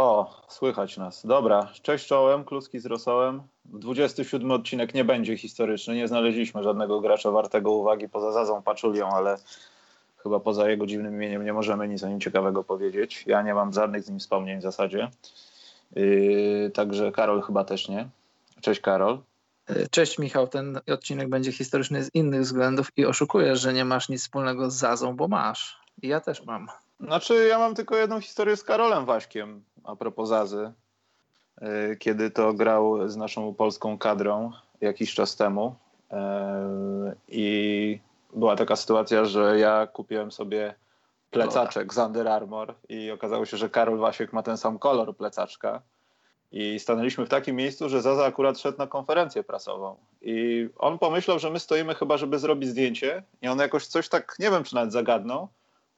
O, słychać nas. Dobra, cześć czołem, kluski z rosołem. 27 odcinek nie będzie historyczny. Nie znaleźliśmy żadnego gracza wartego uwagi poza Zazą Paczulią, ale chyba poza jego dziwnym imieniem nie możemy nic o nim ciekawego powiedzieć. Ja nie mam żadnych z nim wspomnień w zasadzie. Yy, także Karol chyba też nie. Cześć Karol. Cześć Michał, ten odcinek będzie historyczny z innych względów i oszukujesz, że nie masz nic wspólnego z Zazą, bo masz. I ja też mam. Znaczy, ja mam tylko jedną historię z Karolem Waśkiem a propos Zazy. Yy, kiedy to grał z naszą polską kadrą jakiś czas temu. Yy, I była taka sytuacja, że ja kupiłem sobie plecaczek z Under Armour i okazało się, że Karol Wasiek ma ten sam kolor plecaczka. I stanęliśmy w takim miejscu, że Zaza akurat szedł na konferencję prasową. I on pomyślał, że my stoimy chyba, żeby zrobić zdjęcie. I on jakoś coś tak, nie wiem czy nawet zagadnął.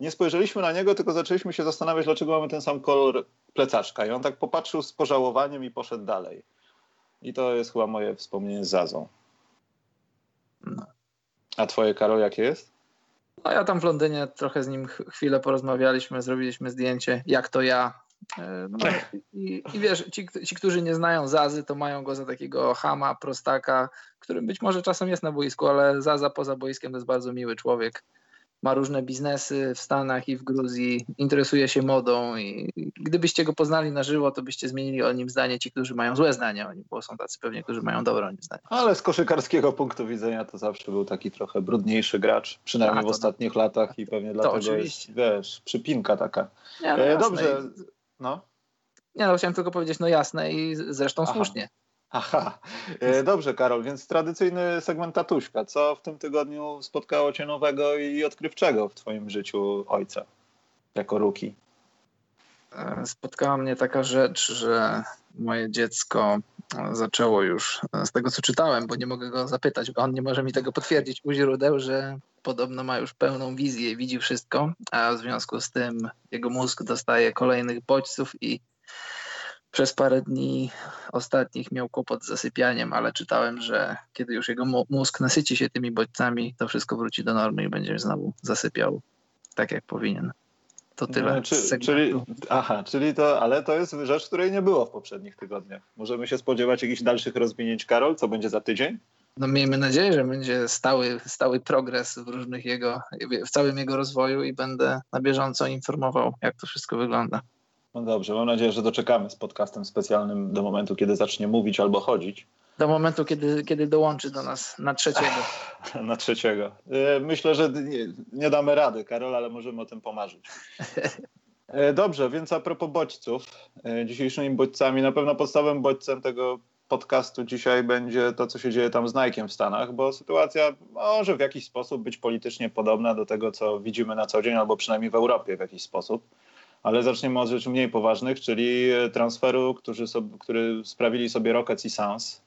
Nie spojrzeliśmy na niego, tylko zaczęliśmy się zastanawiać, dlaczego mamy ten sam kolor plecaczka. I on tak popatrzył z pożałowaniem i poszedł dalej. I to jest chyba moje wspomnienie z Zazą. No. A twoje, Karol, jakie jest? No ja tam w Londynie trochę z nim chwilę porozmawialiśmy, zrobiliśmy zdjęcie, jak to ja. E, no, i, I wiesz, ci, ci, którzy nie znają Zazy, to mają go za takiego hama, prostaka, którym być może czasem jest na boisku, ale Zaza poza boiskiem to jest bardzo miły człowiek ma różne biznesy w Stanach i w Gruzji, interesuje się modą i gdybyście go poznali na żywo, to byście zmienili o nim zdanie ci, którzy mają złe zdanie o nim, bo są tacy pewnie, którzy mają dobre o nim zdanie. Ale z koszykarskiego punktu widzenia to zawsze był taki trochę brudniejszy gracz, przynajmniej A, w ostatnich latach i pewnie dlatego oczywiście. jest, wiesz, przypinka taka. Nie, no, e, dobrze, no. Nie, no chciałem tylko powiedzieć, no jasne i zresztą Aha. słusznie. Aha, e, dobrze Karol, więc tradycyjny segment tatuśka. Co w tym tygodniu spotkało Cię nowego i odkrywczego w Twoim życiu ojca jako ruki? E, spotkała mnie taka rzecz, że moje dziecko zaczęło już, e, z tego co czytałem, bo nie mogę go zapytać, bo on nie może mi tego potwierdzić u źródeł, że podobno ma już pełną wizję, widzi wszystko, a w związku z tym jego mózg dostaje kolejnych bodźców i przez parę dni ostatnich miał kłopot z zasypianiem, ale czytałem, że kiedy już jego mózg nasyci się tymi bodźcami, to wszystko wróci do normy i będzie znowu zasypiał tak, jak powinien. To tyle. No, czy, czyli, aha, czyli to, ale to jest rzecz, której nie było w poprzednich tygodniach. Możemy się spodziewać jakichś dalszych rozwinięć, Karol? Co będzie za tydzień? No miejmy nadzieję, że będzie stały, stały progres w różnych jego, w całym jego rozwoju i będę na bieżąco informował, jak to wszystko wygląda. No dobrze, mam nadzieję, że doczekamy z podcastem specjalnym do momentu, kiedy zacznie mówić albo chodzić. Do momentu, kiedy, kiedy dołączy do nas na trzeciego. na trzeciego. E, myślę, że nie, nie damy rady, Karol, ale możemy o tym pomarzyć. E, dobrze, więc a propos bodźców, e, dzisiejszymi bodźcami, na pewno podstawowym bodźcem tego podcastu dzisiaj będzie to, co się dzieje tam z Nike'em w Stanach, bo sytuacja może w jakiś sposób być politycznie podobna do tego, co widzimy na co dzień, albo przynajmniej w Europie w jakiś sposób. Ale zaczniemy od rzeczy mniej poważnych, czyli transferu, który, który sprawili sobie Rockets i Suns.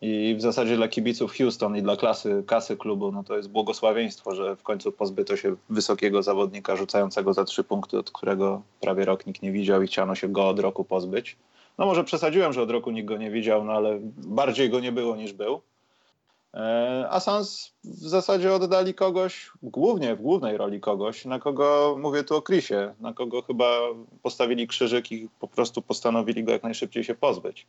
I w zasadzie dla kibiców Houston i dla klasy, kasy klubu, no to jest błogosławieństwo, że w końcu pozbyto się wysokiego zawodnika rzucającego za trzy punkty, od którego prawie rok nikt nie widział i chciano się go od roku pozbyć. No może przesadziłem, że od roku nikt go nie widział, no ale bardziej go nie było niż był. E, a Sans w zasadzie oddali kogoś, głównie w głównej roli kogoś, na kogo, mówię tu o Chrisie, na kogo chyba postawili krzyżyk i po prostu postanowili go jak najszybciej się pozbyć.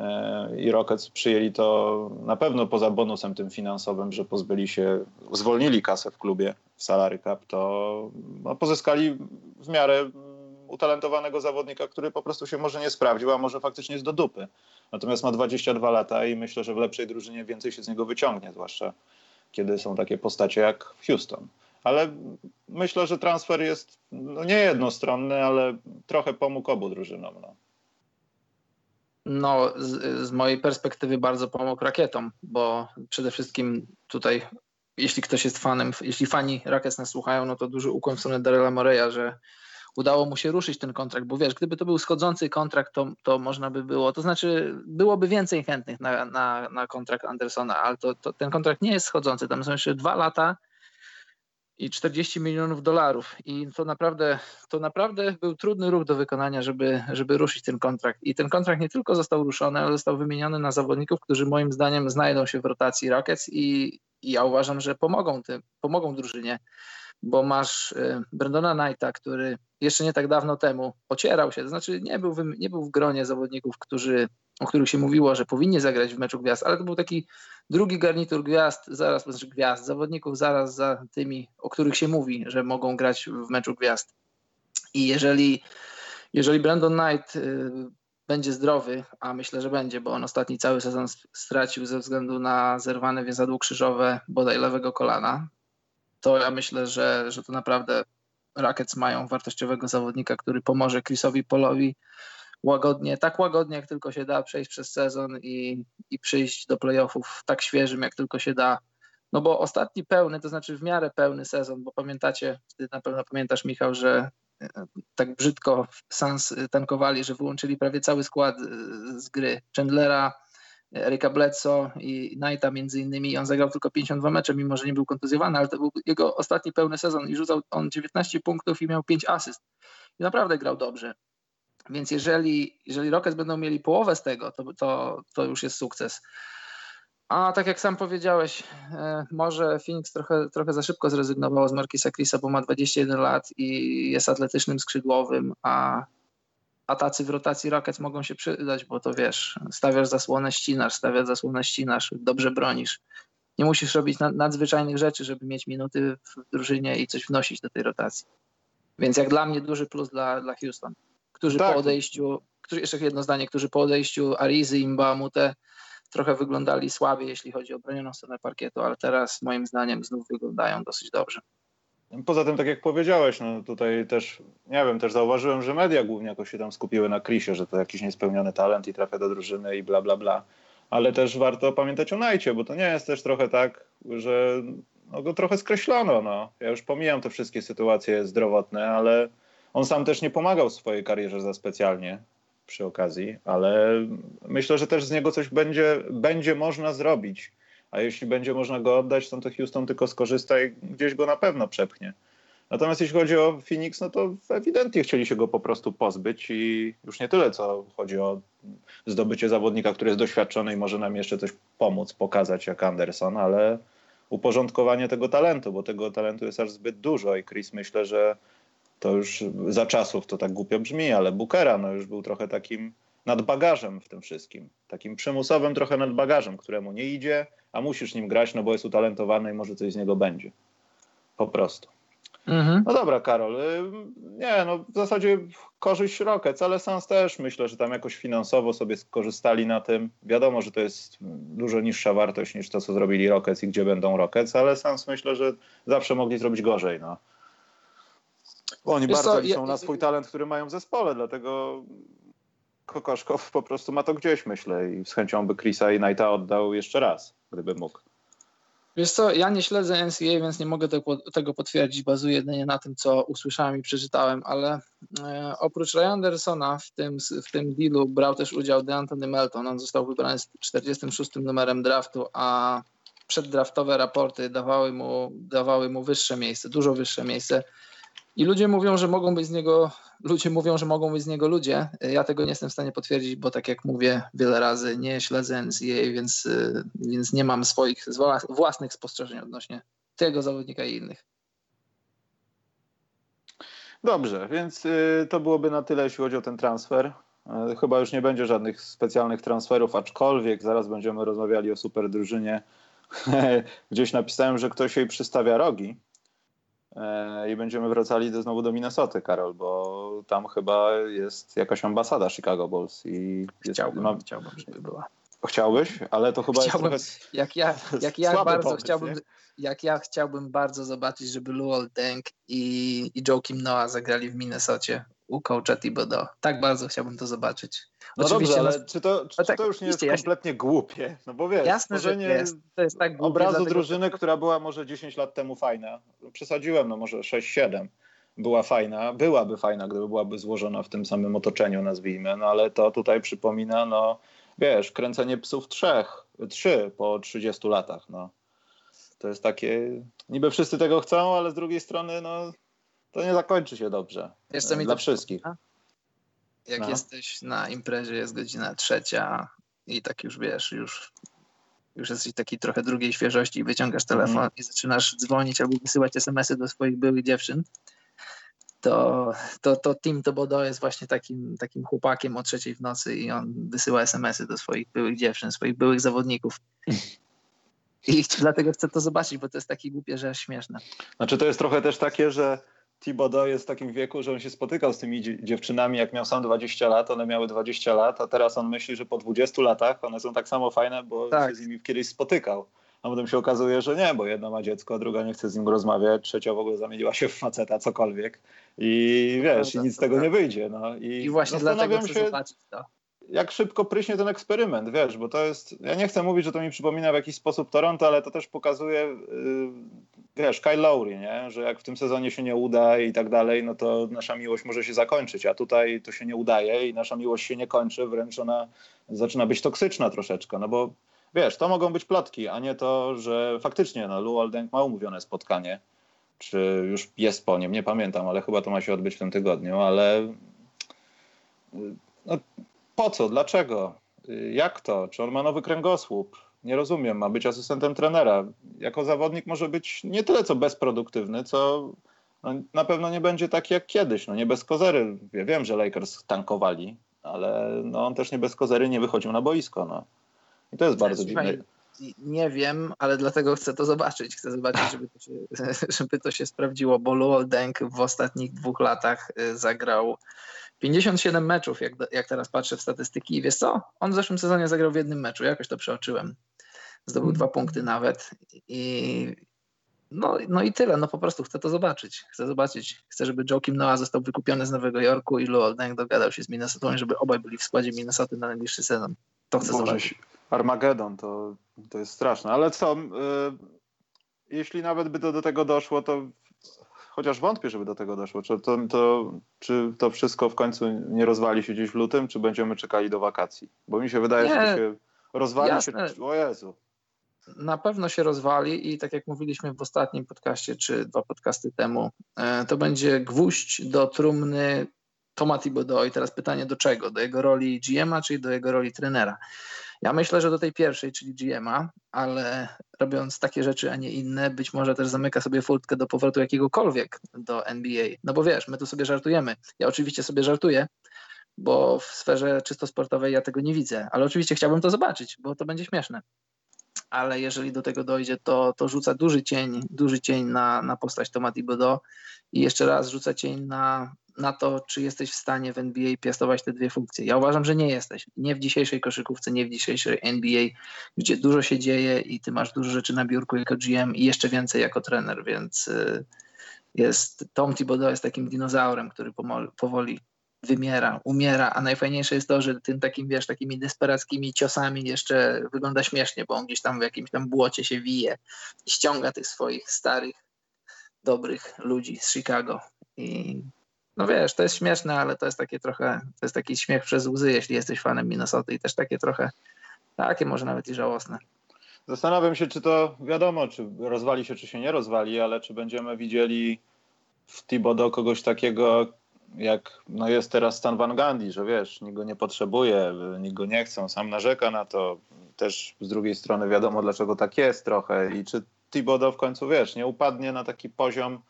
E, I Rockets przyjęli to na pewno poza bonusem tym finansowym, że pozbyli się, zwolnili kasę w klubie w salary cap, to no, pozyskali w miarę utalentowanego zawodnika, który po prostu się może nie sprawdził, a może faktycznie jest do dupy. Natomiast ma 22 lata i myślę, że w lepszej drużynie więcej się z niego wyciągnie, zwłaszcza kiedy są takie postacie jak Houston. Ale myślę, że transfer jest no nie jednostronny, ale trochę pomógł obu drużynom. No. No, z, z, mojej perspektywy bardzo pomógł rakietom, bo przede wszystkim tutaj, jeśli ktoś jest fanem, jeśli fani Rakiet nas słuchają, no to duży ukłon w stronę Daryla Moreya, że udało mu się ruszyć ten kontrakt, bo wiesz, gdyby to był schodzący kontrakt, to, to można by było, to znaczy byłoby więcej chętnych na, na, na kontrakt Andersona, ale to, to, ten kontrakt nie jest schodzący, tam są jeszcze dwa lata i 40 milionów dolarów i to naprawdę, to naprawdę był trudny ruch do wykonania, żeby, żeby ruszyć ten kontrakt. I ten kontrakt nie tylko został ruszony, ale został wymieniony na zawodników, którzy moim zdaniem znajdą się w rotacji Rockets i, i ja uważam, że pomogą, tym, pomogą drużynie bo masz y, Brandona Knighta, który jeszcze nie tak dawno temu ocierał się, to znaczy nie był, w, nie był w gronie zawodników, którzy, o których się mówiło, że powinni zagrać w meczu gwiazd, ale to był taki drugi garnitur gwiazd, zaraz, znaczy gwiazd, zawodników zaraz za tymi, o których się mówi, że mogą grać w meczu gwiazd. I jeżeli, jeżeli Brandon Knight y, będzie zdrowy, a myślę, że będzie, bo on ostatni cały sezon stracił ze względu na zerwane więzadło krzyżowe bodaj lewego kolana, to ja myślę, że, że to naprawdę Rockets mają wartościowego zawodnika, który pomoże Chrisowi Polowi łagodnie, tak łagodnie jak tylko się da, przejść przez sezon i, i przyjść do playoffów tak świeżym jak tylko się da. No bo ostatni pełny, to znaczy w miarę pełny sezon, bo pamiętacie, ty na pewno pamiętasz Michał, że e, tak brzydko Sans tankowali, że wyłączyli prawie cały skład e, z gry. Chandlera, Erika Bledsoe i Knighta między innymi. On zagrał tylko 52 mecze, mimo że nie był kontuzjowany, ale to był jego ostatni pełny sezon i rzucał on 19 punktów i miał 5 asyst. I naprawdę grał dobrze. Więc jeżeli, jeżeli Rockets będą mieli połowę z tego, to, to, to już jest sukces. A tak jak sam powiedziałeś, e, może Phoenix trochę, trochę za szybko zrezygnowało z Markisa Chrisa, bo ma 21 lat i jest atletycznym skrzydłowym, a a tacy w rotacji Rockets mogą się przydać, bo to wiesz, stawiasz zasłonę, ścinasz, stawiasz zasłonę, ścinasz, dobrze bronisz. Nie musisz robić nadzwyczajnych rzeczy, żeby mieć minuty w drużynie i coś wnosić do tej rotacji. Więc jak dla mnie duży plus dla, dla Houston, którzy tak. po odejściu, którzy, jeszcze jedno zdanie, którzy po odejściu Arizy i Mbamute trochę wyglądali słabiej, jeśli chodzi o bronioną stronę parkietu, ale teraz moim zdaniem znów wyglądają dosyć dobrze. Poza tym, tak jak powiedziałeś, no tutaj też, nie wiem, też zauważyłem, że media głównie jakoś się tam skupiły na Chrisie, że to jakiś niespełniony talent i trafia do drużyny i bla, bla, bla. Ale też warto pamiętać o Najcie, bo to nie jest też trochę tak, że no, go trochę skreślono. No. Ja już pomijam te wszystkie sytuacje zdrowotne, ale on sam też nie pomagał w swojej karierze za specjalnie przy okazji, ale myślę, że też z niego coś będzie, będzie można zrobić a jeśli będzie można go oddać, to, to Houston tylko skorzysta i gdzieś go na pewno przepchnie. Natomiast jeśli chodzi o Phoenix, no to ewidentnie chcieli się go po prostu pozbyć i już nie tyle, co chodzi o zdobycie zawodnika, który jest doświadczony i może nam jeszcze coś pomóc, pokazać jak Anderson, ale uporządkowanie tego talentu, bo tego talentu jest aż zbyt dużo i Chris myślę, że to już za czasów to tak głupio brzmi, ale Bookera no już był trochę takim nadbagażem w tym wszystkim. Takim przymusowym trochę nadbagażem, któremu nie idzie, a musisz nim grać, no bo jest utalentowany i może coś z niego będzie. Po prostu. Mhm. No dobra, Karol. Y, nie, no w zasadzie korzyść Rockets, ale Sans też myślę, że tam jakoś finansowo sobie skorzystali na tym. Wiadomo, że to jest dużo niższa wartość niż to, co zrobili Rockets i gdzie będą Rockets, ale Sans myślę, że zawsze mogli zrobić gorzej. No. Oni Wiesz bardzo co, liczą ja... na swój talent, który mają w zespole, dlatego Kokoszkow po prostu ma to gdzieś, myślę, i z chęcią by Chrisa i Knighta oddał jeszcze raz, gdyby mógł. Wiesz co, ja nie śledzę NCAA, więc nie mogę tego potwierdzić, bazuję jedynie na tym, co usłyszałem i przeczytałem, ale e, oprócz Ryan Andersona w tym, w tym dealu brał też udział DeAntony Melton. On został wybrany z 46 numerem draftu, a przeddraftowe raporty dawały mu, dawały mu wyższe miejsce, dużo wyższe miejsce. I ludzie mówią, że mogą być z niego, ludzie mówią, że mogą być z niego ludzie. Ja tego nie jestem w stanie potwierdzić, bo tak jak mówię wiele razy, nie śledzę NCAA, więc, więc nie mam swoich własnych spostrzeżeń odnośnie tego zawodnika i innych. Dobrze, więc y, to byłoby na tyle, jeśli chodzi o ten transfer. Y, chyba już nie będzie żadnych specjalnych transferów, aczkolwiek zaraz będziemy rozmawiali o super drużynie. Gdzieś napisałem, że ktoś jej przystawia rogi. E, i będziemy wracali do, znowu do Minnesoty, Karol, bo tam chyba jest jakaś ambasada Chicago Bulls. I chciałbym, jest, chciałbym, żeby była. Chciałbyś, ale to chyba chciałbym, jest trochę jak ja, jak ja bardzo pomysł, chciałbym, nie? jak ja chciałbym bardzo zobaczyć, żeby Luol Deng i, i Joakim Noah zagrali w Minnesocie u coacha Thibodeau. Tak bardzo chciałbym to zobaczyć. No Oczywiście, dobrze, ale no, czy to, czy, tak, to już nie jest kompletnie głupie? No bo wiesz, jasne, że jest. To jest tak głupie, obrazu dlatego, drużyny, która była może 10 lat temu fajna. Przesadziłem, no może 6-7 była fajna, byłaby fajna, gdyby byłaby złożona w tym samym otoczeniu, nazwijmy, no ale to tutaj przypomina, no wiesz, kręcenie psów trzech, trzy po 30 latach, no. To jest takie, niby wszyscy tego chcą, ale z drugiej strony, no to nie zakończy się dobrze. Wiesz, co mi dla wszystkich. Jak no. jesteś na imprezie, jest godzina trzecia i tak już wiesz, już, już jesteś taki trochę drugiej świeżości i wyciągasz telefon mm. i zaczynasz dzwonić albo wysyłać smsy do swoich byłych dziewczyn to, to, to Tim Tobodo jest właśnie takim, takim chłopakiem o trzeciej w nocy i on wysyła SMS-y do swoich byłych dziewczyn, swoich byłych zawodników. I dlatego chcę to zobaczyć, bo to jest takie głupie, że śmieszne. Znaczy to jest trochę też takie, że Thibodeau jest w takim wieku, że on się spotykał z tymi dziewczynami, jak miał sam 20 lat, one miały 20 lat, a teraz on myśli, że po 20 latach one są tak samo fajne, bo tak. się z nimi kiedyś spotykał. A potem się okazuje, że nie, bo jedna ma dziecko, druga nie chce z nim rozmawiać, trzecia w ogóle zamieniła się w faceta, cokolwiek. I wiesz, no, i nic z tego nie wyjdzie. No. I, I właśnie dlatego chcę się, zobaczyć to jak szybko pryśnie ten eksperyment, wiesz, bo to jest, ja nie chcę mówić, że to mi przypomina w jakiś sposób Toronto, ale to też pokazuje, yy, wiesz, Kyle Lowry, nie? że jak w tym sezonie się nie uda i tak dalej, no to nasza miłość może się zakończyć, a tutaj to się nie udaje i nasza miłość się nie kończy, wręcz ona zaczyna być toksyczna troszeczkę, no bo wiesz, to mogą być plotki, a nie to, że faktycznie no, Lou Aldenk ma umówione spotkanie, czy już jest po nim, nie pamiętam, ale chyba to ma się odbyć w tym tygodniu, ale no, po co? Dlaczego? Jak to? Czy on ma nowy kręgosłup? Nie rozumiem. Ma być asystentem trenera. Jako zawodnik może być nie tyle co bezproduktywny, co no, na pewno nie będzie taki jak kiedyś. No nie bez kozery. Ja wiem, że Lakers tankowali, ale no, on też nie bez kozery nie wychodził na boisko. No. I to jest bardzo dziwne. Nie wiem, ale dlatego chcę to zobaczyć. Chcę zobaczyć, żeby to się, żeby to się sprawdziło, bo Luol Deng w ostatnich dwóch latach y, zagrał 57 meczów, jak, jak teraz patrzę w statystyki i wiesz co? On w zeszłym sezonie zagrał w jednym meczu, jakoś to przeoczyłem. Zdobył mm. dwa punkty nawet i no, no i tyle, no po prostu chcę to zobaczyć. Chcę zobaczyć, chcę, żeby Joakim Noah został wykupiony z Nowego Jorku i Luol Deng dogadał się z Minnesotą, żeby obaj byli w składzie Minnesoty na najbliższy sezon. To chcę Boże, zobaczyć. Armagedon to, to jest straszne, ale co, yy, jeśli nawet by to do tego doszło, to chociaż wątpię, żeby do tego doszło. Czy to, to, czy to wszystko w końcu nie rozwali się gdzieś w lutym, czy będziemy czekali do wakacji? Bo mi się wydaje, nie, że to się rozwali jasne. się. O Jezu. Na pewno się rozwali i tak jak mówiliśmy w ostatnim podcaście, czy dwa podcasty temu, e, to będzie gwóźdź do trumny Toma Thibodeau. I teraz pytanie do czego? Do jego roli GM-a, czy do jego roli trenera? Ja myślę, że do tej pierwszej, czyli GM-a, ale robiąc takie rzeczy, a nie inne, być może też zamyka sobie furtkę do powrotu jakiegokolwiek do NBA. No bo wiesz, my tu sobie żartujemy. Ja oczywiście sobie żartuję, bo w sferze czysto sportowej ja tego nie widzę, ale oczywiście chciałbym to zobaczyć, bo to będzie śmieszne. Ale jeżeli do tego dojdzie, to, to rzuca duży cień, duży cień na, na postać Toma Thibodeau i jeszcze raz rzuca cień na na to, czy jesteś w stanie w NBA piastować te dwie funkcje. Ja uważam, że nie jesteś. Nie w dzisiejszej koszykówce, nie w dzisiejszej NBA, gdzie dużo się dzieje i ty masz dużo rzeczy na biurku jako GM i jeszcze więcej jako trener, więc y, jest Tom Thibodeau jest takim dinozaurem, który powoli wymiera, umiera, a najfajniejsze jest to, że tym takim, wiesz, takimi desperackimi ciosami jeszcze wygląda śmiesznie, bo on gdzieś tam w jakimś tam błocie się wije i ściąga tych swoich starych, dobrych ludzi z Chicago i no wiesz, to jest śmieszne, ale to jest takie trochę, to jest taki śmiech przez łzy, jeśli jesteś fanem Minnesota i też takie trochę, takie może nawet i żałosne. Zastanawiam się, czy to wiadomo, czy rozwali się, czy się nie rozwali, ale czy będziemy widzieli w Thibodeau kogoś takiego, jak no jest teraz Stan Van Gundy, że wiesz, nikt go nie potrzebuje, nikt go nie chce, sam narzeka na to. Też z drugiej strony wiadomo, dlaczego tak jest trochę i czy Thibodeau w końcu, wiesz, nie upadnie na taki poziom,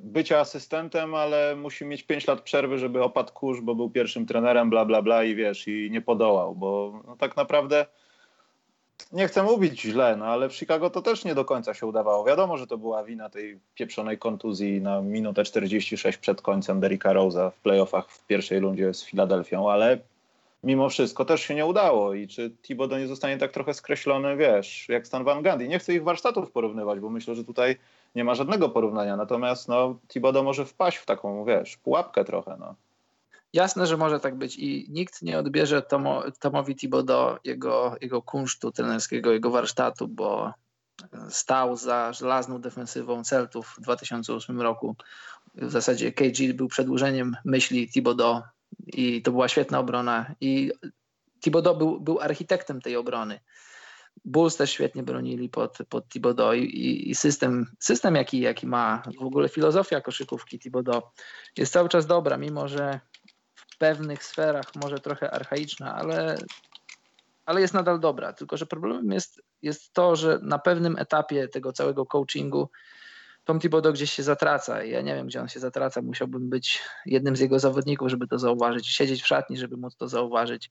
bycia asystentem, ale musi mieć 5 lat przerwy, żeby opadł kurz, bo był pierwszym trenerem, bla, bla, bla i wiesz, i nie podołał, bo no, tak naprawdę nie chcę mówić źle, no ale w Chicago to też nie do końca się udawało. Wiadomo, że to była wina tej pieprzonej kontuzji na minutę 46 przed końcem Derricka Rose'a w playoffach w pierwszej rundzie z Filadelfią, ale mimo wszystko też się nie udało i czy Thibodeau nie zostanie tak trochę skreślony, wiesz, jak Stan Van Gundy. Nie chcę ich warsztatów porównywać, bo myślę, że tutaj nie ma żadnego porównania. Natomiast no, Thibodeau może wpaść w taką, wiesz, pułapkę trochę. No. Jasne, że może tak być i nikt nie odbierze Tomo, Tomowi Thibodeau jego, jego kunsztu trenerskiego, jego warsztatu, bo stał za żelazną defensywą Celtów w 2008 roku. W zasadzie KG był przedłużeniem myśli Thibodeau i to była świetna obrona i Thibodeau był, był architektem tej obrony. Bulls też świetnie bronili pod, pod Thibodeau i, i, system, system jaki, jaki ma, w ogóle filozofia koszykówki Thibodeau jest cały czas dobra, mimo że w pewnych sferach może trochę archaiczna, ale, ale jest nadal dobra. Tylko, że problemem jest, jest to, że na pewnym etapie tego całego coachingu Tom Thibodeau gdzieś się zatraca. Ja nie wiem, gdzie on się zatraca. Musiałbym być jednym z jego zawodników, żeby to zauważyć. Siedzieć w szatni, żeby móc to zauważyć.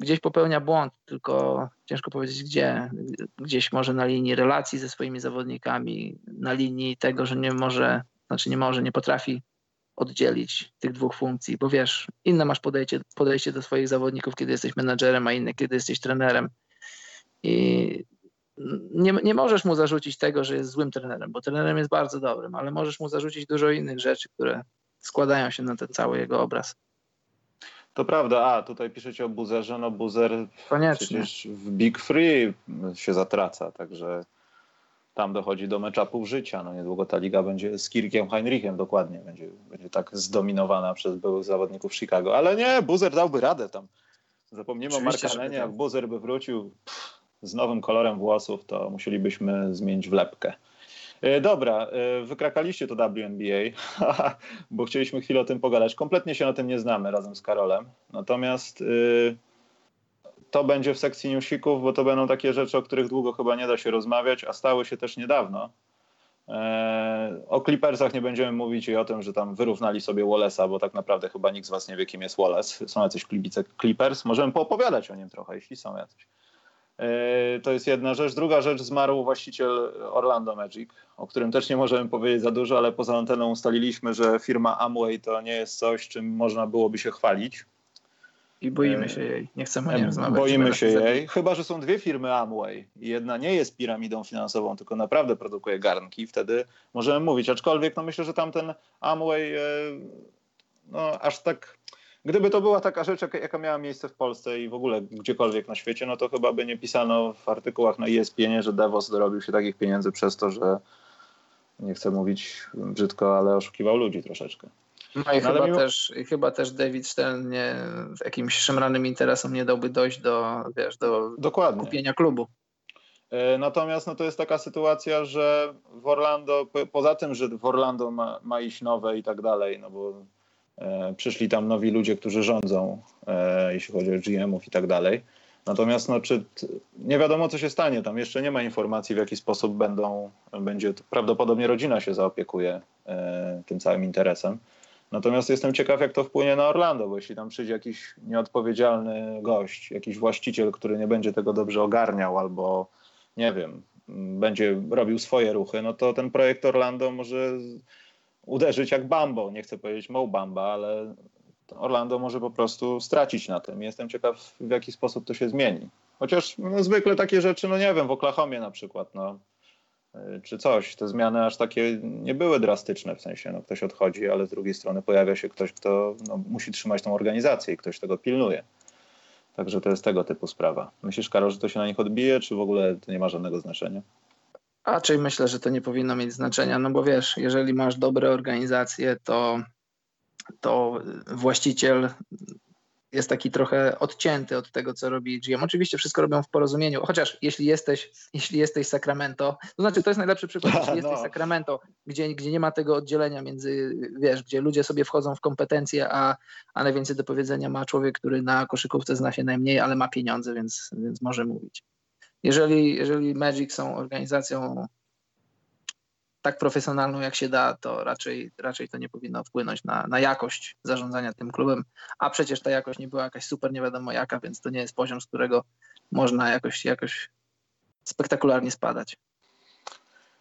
Gdzieś popełnia błąd, tylko ciężko powiedzieć gdzie. Gdzieś może na linii relacji ze swoimi zawodnikami, na linii tego, że nie może, znaczy nie może, nie potrafi oddzielić tych dwóch funkcji, bo wiesz, inne masz podejście, podejście do swoich zawodników, kiedy jesteś menadżerem, a inne, kiedy jesteś trenerem. I nie, nie możesz mu zarzucić tego, że jest złym trenerem, bo trenerem jest bardzo dobrym, ale możesz mu zarzucić dużo innych rzeczy, które składają się na ten cały jego obraz. To prawda, a tutaj piszecie o Buzerze, no Buzer Koniecznie. przecież w Big Free się zatraca, także tam dochodzi do meczapów życia. No niedługo ta liga będzie z Kirkiem Heinrichem dokładnie, będzie, będzie tak zdominowana przez byłych zawodników Chicago. Ale nie, Buzer dałby radę tam. Oczywiście, o Markanenie, jak Buzer by wrócił pff, z nowym kolorem włosów, to musielibyśmy zmienić wlepkę. E, dobra, e, wykrakaliście to WNBA, bo chcieliśmy chwilę o tym pogadać. Kompletnie się na tym nie znamy razem z Karolem. Natomiast y, to będzie w sekcji newsików, bo to będą takie rzeczy, o których długo chyba nie da się rozmawiać, a stały się też niedawno. E, o Clippersach nie będziemy mówić i o tym, że tam wyrównali sobie Wallace'a, bo tak naprawdę chyba nikt z was nie wie, kim jest Wallace. Są jacyś klibice Clippers. Możemy poopowiadać o nim trochę, jeśli są jacyś. E, to jest jedna rzecz. Druga rzecz, zmarł właściciel Orlando Magic, o którym też nie możemy powiedzieć za dużo, ale poza anteną ustaliliśmy, że firma Amway to nie jest coś, czym można byłoby się chwalić. I boimy się jej. Nie chcemy o nim rozmawiać. Boimy się jej. Chyba, że są dwie firmy Amway. Jedna nie jest piramidą finansową, tylko naprawdę produkuje garnki. Wtedy możemy mówić. Aczkolwiek no myślę, że tamten Amway e, no, aż tak Gdyby to była taka rzecz, jaka miała miejsce w Polsce i w ogóle gdziekolwiek na świecie, no to chyba by nie pisano w artykułach na ESPN, że Davos dorobił się takich pieniędzy przez to, że nie chcę mówić brzydko, ale oszukiwał ludzi troszeczkę. No i no, chyba, mimo... też, chyba też David Stern nie, jakimś szemranym interesom nie dałby dojść do, wiesz, do Dokładnie. kupienia klubu. E, natomiast no, to jest taka sytuacja, że w Orlando, poza tym, że w Orlando ma, ma iść nowe i tak dalej, no bo przyszli tam nowi ludzie, którzy rządzą, e, jeśli chodzi o GM-ów i tak dalej. Natomiast no, czy nie wiadomo, co się stanie. Tam jeszcze nie ma informacji, w jaki sposób będą, będzie, prawdopodobnie rodzina się zaopiekuje e, tym całym interesem. Natomiast jestem ciekaw, jak to wpłynie na Orlando, bo jeśli tam przyjdzie jakiś nieodpowiedzialny gość, jakiś właściciel, który nie będzie tego dobrze ogarniał albo nie wiem, będzie robił swoje ruchy, no to ten projekt Orlando może uderzyć jak Bambo. Nie chcę powiedzieć Mo Bamba, ale Orlando może po prostu stracić na tym. Jestem ciekaw, w jaki sposób to się zmieni. Chociaż no, zwykle takie rzeczy, no nie wiem, w Oklahomie na przykład, no, y, czy coś. Te zmiany aż takie nie były drastyczne, w sensie no, ktoś odchodzi, ale z drugiej strony pojawia się ktoś, kto no, musi trzymać tą organizację i ktoś tego pilnuje. Także to jest tego typu sprawa. Myślisz, Karol, że to się na nich odbije, czy w ogóle to nie ma żadnego znaczenia? Raczej myślę, że to nie powinno mieć znaczenia, no bo wiesz, jeżeli masz dobre organizacje, to, to właściciel jest taki trochę odcięty od tego, co robi GM. Oczywiście wszystko robią w porozumieniu, chociaż jeśli jesteś, jeśli jesteś Sacramento, to znaczy to jest najlepszy przykład, jeśli jesteś no. Sacramento, gdzie, gdzie nie ma tego oddzielenia między, wiesz, gdzie ludzie sobie wchodzą w kompetencje, a, a najwięcej do powiedzenia ma człowiek, który na koszykówce zna się najmniej, ale ma pieniądze, więc, więc może mówić jeżeli, jeżeli Magic są organizacją tak profesjonalną jak się da, to raczej, raczej to nie powinno wpłynąć na, na jakość zarządzania tym klubem, a przecież ta jakość nie była jakaś super nie wiadomo jaka, więc to nie jest poziom, z którego można jakoś, jakoś spektakularnie spadać.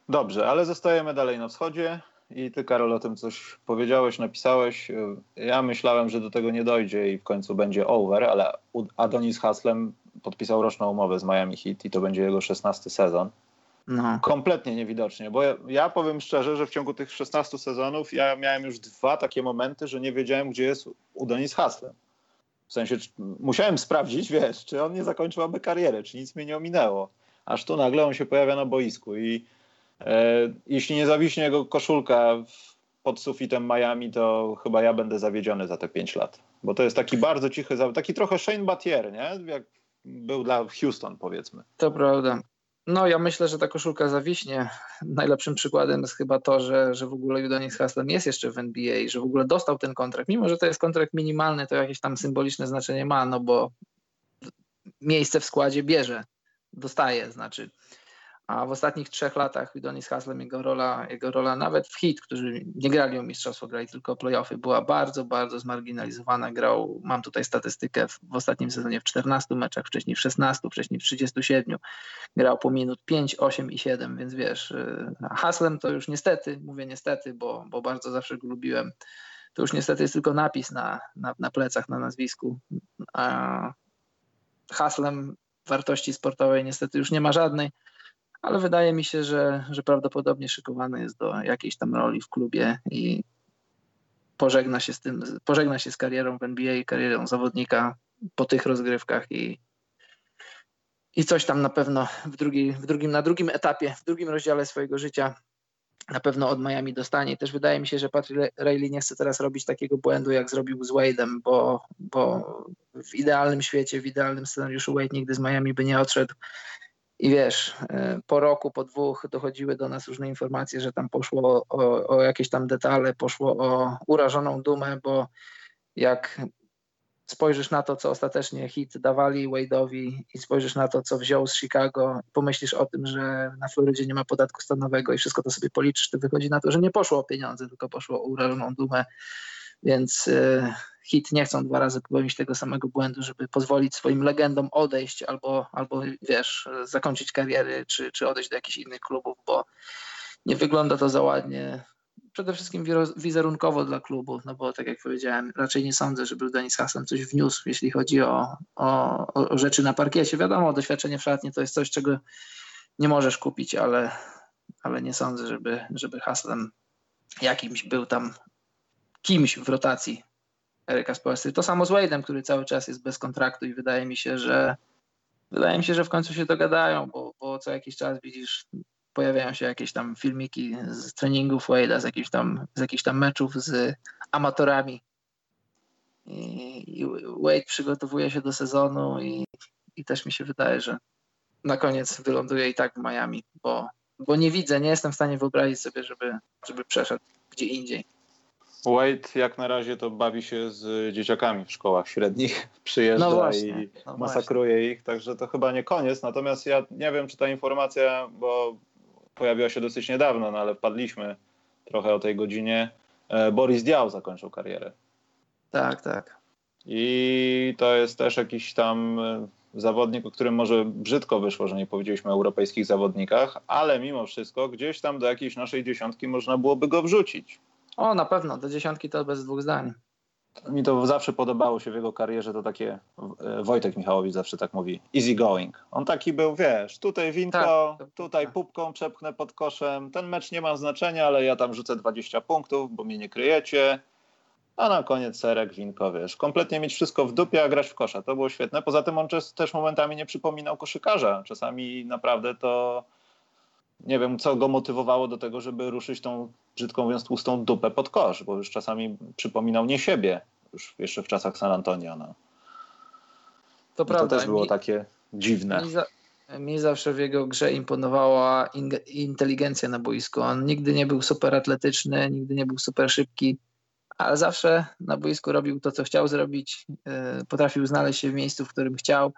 Dobrze, ale zostajemy dalej na wschodzie i ty Karol o tym coś powiedziałeś, napisałeś. Ja myślałem, że do tego nie dojdzie i w końcu będzie over, ale Adonis Haslem podpisał roczną umowę z Miami Heat i to będzie jego 16 sezon. No. Kompletnie niewidocznie, bo ja, ja, powiem szczerze, że w ciągu tych 16 sezonów ja miałem już dwa takie momenty, że nie wiedziałem, gdzie jest Udonis Haslem. W sensie musiałem sprawdzić, wiesz, czy on nie zakończył aby karierę, czy nic mnie nie ominęło. Aż tu nagle on się pojawia na boisku i e, jeśli nie zawiśnie jego koszulka pod sufitem Miami, to chyba ja będę zawiedziony za te 5 lat. Bo to jest taki bardzo cichy, taki trochę Shane Battier, nie? Jak był dla Houston, powiedzmy. To prawda. No ja myślę, że ta koszulka zawiśnie. Najlepszym przykładem jest chyba to, że, że w ogóle Udonis Haslem jest jeszcze w NBA, że w ogóle dostał ten kontrakt. Mimo, że to jest kontrakt minimalny, to jakieś tam symboliczne znaczenie ma, no bo miejsce w składzie bierze, dostaje, znaczy. A w ostatnich trzech latach Udonis Haslem, jego rola, jego rola nawet w hit, którzy nie grali o mistrzostwo, grali tylko o playoffy, była bardzo, bardzo zmarginalizowana. Grał, mam tutaj statystykę, w, w ostatnim sezonie w 14 meczach, wcześniej w 16, wcześniej w 37. Grał po minut 5, 8 i 7, więc wiesz, y, Haslem to już niestety, mówię niestety, bo, bo bardzo zawsze go lubiłem, to już niestety jest tylko napis na, na, na plecach, na nazwisku. A Haslem wartości sportowej niestety już nie ma żadnej ale wydaje mi się, że, że prawdopodobnie szykowany jest do jakiejś tam roli w klubie i pożegna się z tym, pożegna się z karierą w NBA, karierą zawodnika po tych rozgrywkach i, i coś tam na pewno w, drugiej, w drugim, na drugim etapie, w drugim rozdziale swojego życia na pewno od Miami dostanie. Też wydaje mi się, że Patrick Riley nie chce teraz robić takiego błędu, jak zrobił z Wade'em, bo, bo w idealnym świecie, w idealnym scenariuszu Wade nigdy z Miami by nie odszedł i wiesz, e, po roku, po dwóch dochodziły do nas różne informacje, że tam poszło o, o jakieś tam detale, poszło o urażoną dumę, bo jak spojrzysz na to, co ostatecznie hit dawali Wade'owi i spojrzysz na to, co wziął z Chicago, pomyślisz o tym, że na Florydzie nie ma podatku stanowego i wszystko to sobie policzysz, to wychodzi na to, że nie poszło o pieniądze, tylko poszło o urażoną dumę. Więc y, hit nie chcą dwa razy popełnić tego samego błędu, żeby pozwolić swoim legendom odejść albo, albo wiesz, zakończyć kariery, czy, czy odejść do jakichś innych klubów, bo nie wygląda to za ładnie. Przede wszystkim wizerunkowo dla klubu, no bo tak jak powiedziałem, raczej nie sądzę, żeby Denis Hassan coś wniósł, jeśli chodzi o, o, o rzeczy na parkiecie. Wiadomo, doświadczenie w szatni to jest coś, czego nie możesz kupić, ale, ale nie sądzę, żeby, żeby Haslam jakimś był tam kimś w rotacji Eryka Spoelsty. To samo z Wade'em, który cały czas jest bez kontraktu i wydaje mi się, że wydaje mi się, że w końcu się dogadają, bo, bo co jakiś czas widzisz, pojawiają się jakieś tam filmiki z treningów Wade'a, z jakichś tam, z jakichś tam meczów z amatorami. I, I Wade przygotowuje się do sezonu i, i też mi się wydaje, że na koniec wyląduje i tak w Miami, bo, bo nie widzę, nie jestem w stanie wyobrazić sobie, żeby, żeby przeszedł gdzie indziej. Wade jak na razie to bawi się z dzieciakami w szkołach średnich, przyjeżdża no właśnie, i no masakruje właśnie. ich, także to chyba nie koniec. Natomiast ja nie wiem, czy ta informacja, bo pojawiła się dosyć niedawno, no ale wpadliśmy trochę o tej godzinie. E, Boris Diaw zakończył karierę. Tak, tak. I to jest też jakiś tam e, zawodnik, o którym może brzydko wyszło, że nie powiedzieliśmy o europejskich zawodnikach, ale mimo wszystko gdzieś tam do jakiejś naszej dziesiątki można byłoby go wrzucić. O, na pewno, do dziesiątki to bez dwóch zdań. Mi to zawsze podobało się w jego karierze, to takie, e, Wojtek Michałowicz zawsze tak mówi, easy going. On taki był, wiesz, tutaj winko, tak, tutaj tak. pupką przepchnę pod koszem, ten mecz nie ma znaczenia, ale ja tam rzucę 20 punktów, bo mnie nie kryjecie, a na koniec serek, winko, wiesz, kompletnie mieć wszystko w dupie, a grać w kosza, to było świetne. Poza tym on też momentami nie przypominał koszykarza, czasami naprawdę to nie wiem, co go motywowało do tego, żeby ruszyć tą, brzydką mówiąc, tłustą dupę pod kosz, bo już czasami przypominał nie siebie, już jeszcze w czasach San Antonio. No. To, prawda. to też było mi, takie dziwne. Mi, za, mi, zawsze w jego grze imponowała in, inteligencja na boisku. On nigdy nie był super atletyczny, nigdy nie był super szybki, ale zawsze na boisku robił to, co chciał zrobić. Yy, potrafił znaleźć się w miejscu, w którym chciał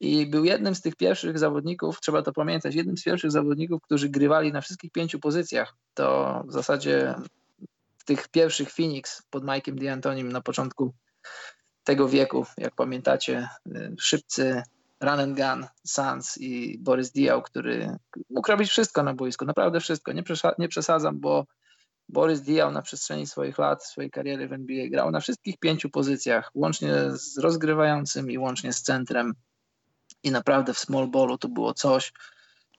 i był jednym z tych pierwszych zawodników, trzeba to pamiętać, jednym z pierwszych zawodników, którzy grywali na wszystkich pięciu pozycjach. To w zasadzie w tych pierwszych Phoenix pod Mike'em D'Antonim na początku tego wieku, jak pamiętacie, y, szybcy run and gun, Sans i Boris Diaw, który mógł robić wszystko na boisku, naprawdę wszystko. Nie, nie przesadzam, bo Boris Diaw na przestrzeni swoich lat, swojej kariery w NBA grał na wszystkich pięciu pozycjach, łącznie z rozgrywającym i łącznie z centrem i naprawdę w small ballu to było coś,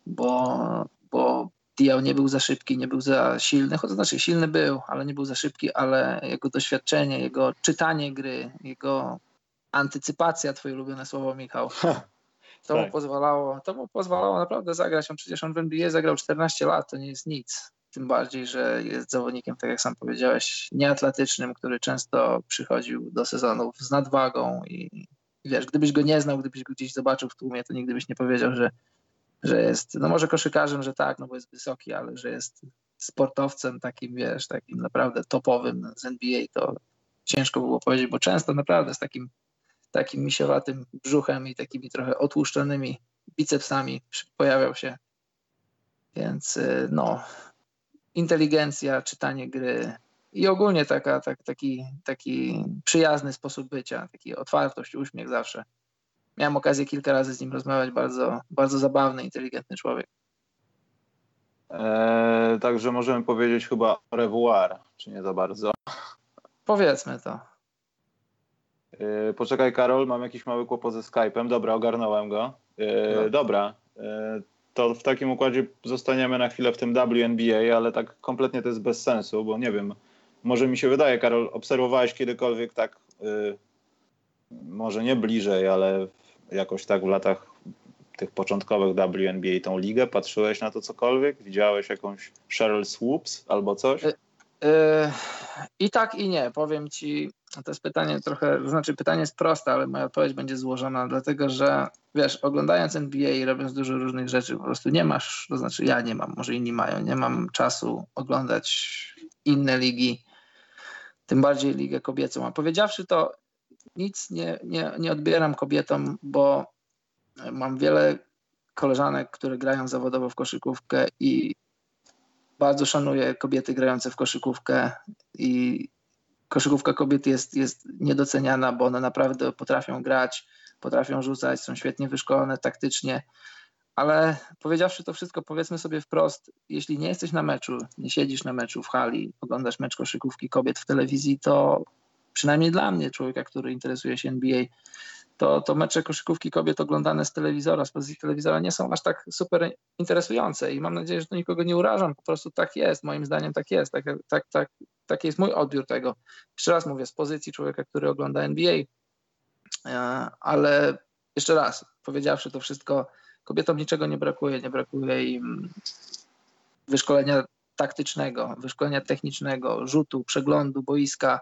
bo, bo Diaw nie był za szybki, nie był za silny, choć znaczy silny był, ale nie był za szybki, ale jego doświadczenie, jego czytanie gry, jego antycypacja, twoje ulubione słowo Michał, to tak. mu pozwalało, to mu pozwalało naprawdę zagrać. On przecież on w NBA zagrał 14 lat, to nie jest nic. Tym bardziej, że jest zawodnikiem, tak jak sam powiedziałeś, nieatletycznym, który często przychodził do sezonów z nadwagą i wiesz, gdybyś go nie znał, gdybyś go gdzieś zobaczył w tłumie, to nigdy byś nie powiedział, że, że jest, no może koszykarzem, że tak, no bo jest wysoki, ale że jest sportowcem takim, wiesz, takim naprawdę topowym z NBA, to ciężko było powiedzieć, bo często naprawdę z takim, takim misiowatym brzuchem i takimi trochę otłuszczonymi bicepsami pojawiał się. Więc y, no, inteligencja, czytanie gry i ogólnie taka, tak, taki, taki przyjazny sposób bycia, taki otwartość, uśmiech zawsze. Miałem okazję kilka razy z nim rozmawiać, bardzo, bardzo zabawny, inteligentny człowiek. Eee, także możemy powiedzieć chyba au revoir, czy nie za bardzo. Powiedzmy to. Eee, poczekaj Karol, mam jakiś mały kłopot ze Skype'em. Dobra, ogarnąłem go. Eee, no. Dobra, eee, to w takim układzie zostaniemy na chwilę w tym WNBA, ale tak kompletnie to jest bez sensu, bo nie wiem, może mi się wydaje, Karol, obserwowałeś kiedykolwiek tak, yy, może nie bliżej, ale jakoś tak w latach tych początkowych WNBA tą ligę? Patrzyłeś na to cokolwiek? Widziałeś jakąś Cheryl Swoops albo coś? Yy, I tak i nie. Powiem ci, to jest pytanie trochę, to znaczy pytanie jest proste, ale moja odpowiedź będzie złożona, dlatego że wiesz, oglądając NBA i robiąc dużo różnych rzeczy, po prostu nie masz, to znaczy ja nie mam, może inni mają, nie mam czasu oglądać inne ligi, tym bardziej ligę kobiecą. A powiedziawszy to, nic nie, nie, nie odbieram kobietom, bo mam wiele koleżanek, które grają zawodowo w koszykówkę i bardzo szanuję kobiety grające w koszykówkę i koszykówka kobiet jest, jest niedoceniana, bo one naprawdę potrafią grać, potrafią rzucać, są świetnie wyszkolone taktycznie, ale powiedziawszy to wszystko, powiedzmy sobie wprost, jeśli nie jesteś na meczu, nie siedzisz na meczu w hali, oglądasz mecz koszykówki kobiet w telewizji, to przynajmniej dla mnie, człowieka, który interesuje się NBA, to, to mecze koszykówki kobiet oglądane z telewizora, z pozycji telewizora nie są aż tak super interesujące i mam nadzieję, że to nikogo nie urażam, po prostu tak jest, moim zdaniem tak jest, tak, tak, tak, taki jest mój odbiór tego. Jeszcze raz mówię, z pozycji człowieka, który ogląda NBA, e, ale jeszcze raz, powiedziawszy to wszystko, kobietom niczego nie brakuje, nie brakuje im wyszkolenia taktycznego, wyszkolenia technicznego, rzutu, przeglądu boiska,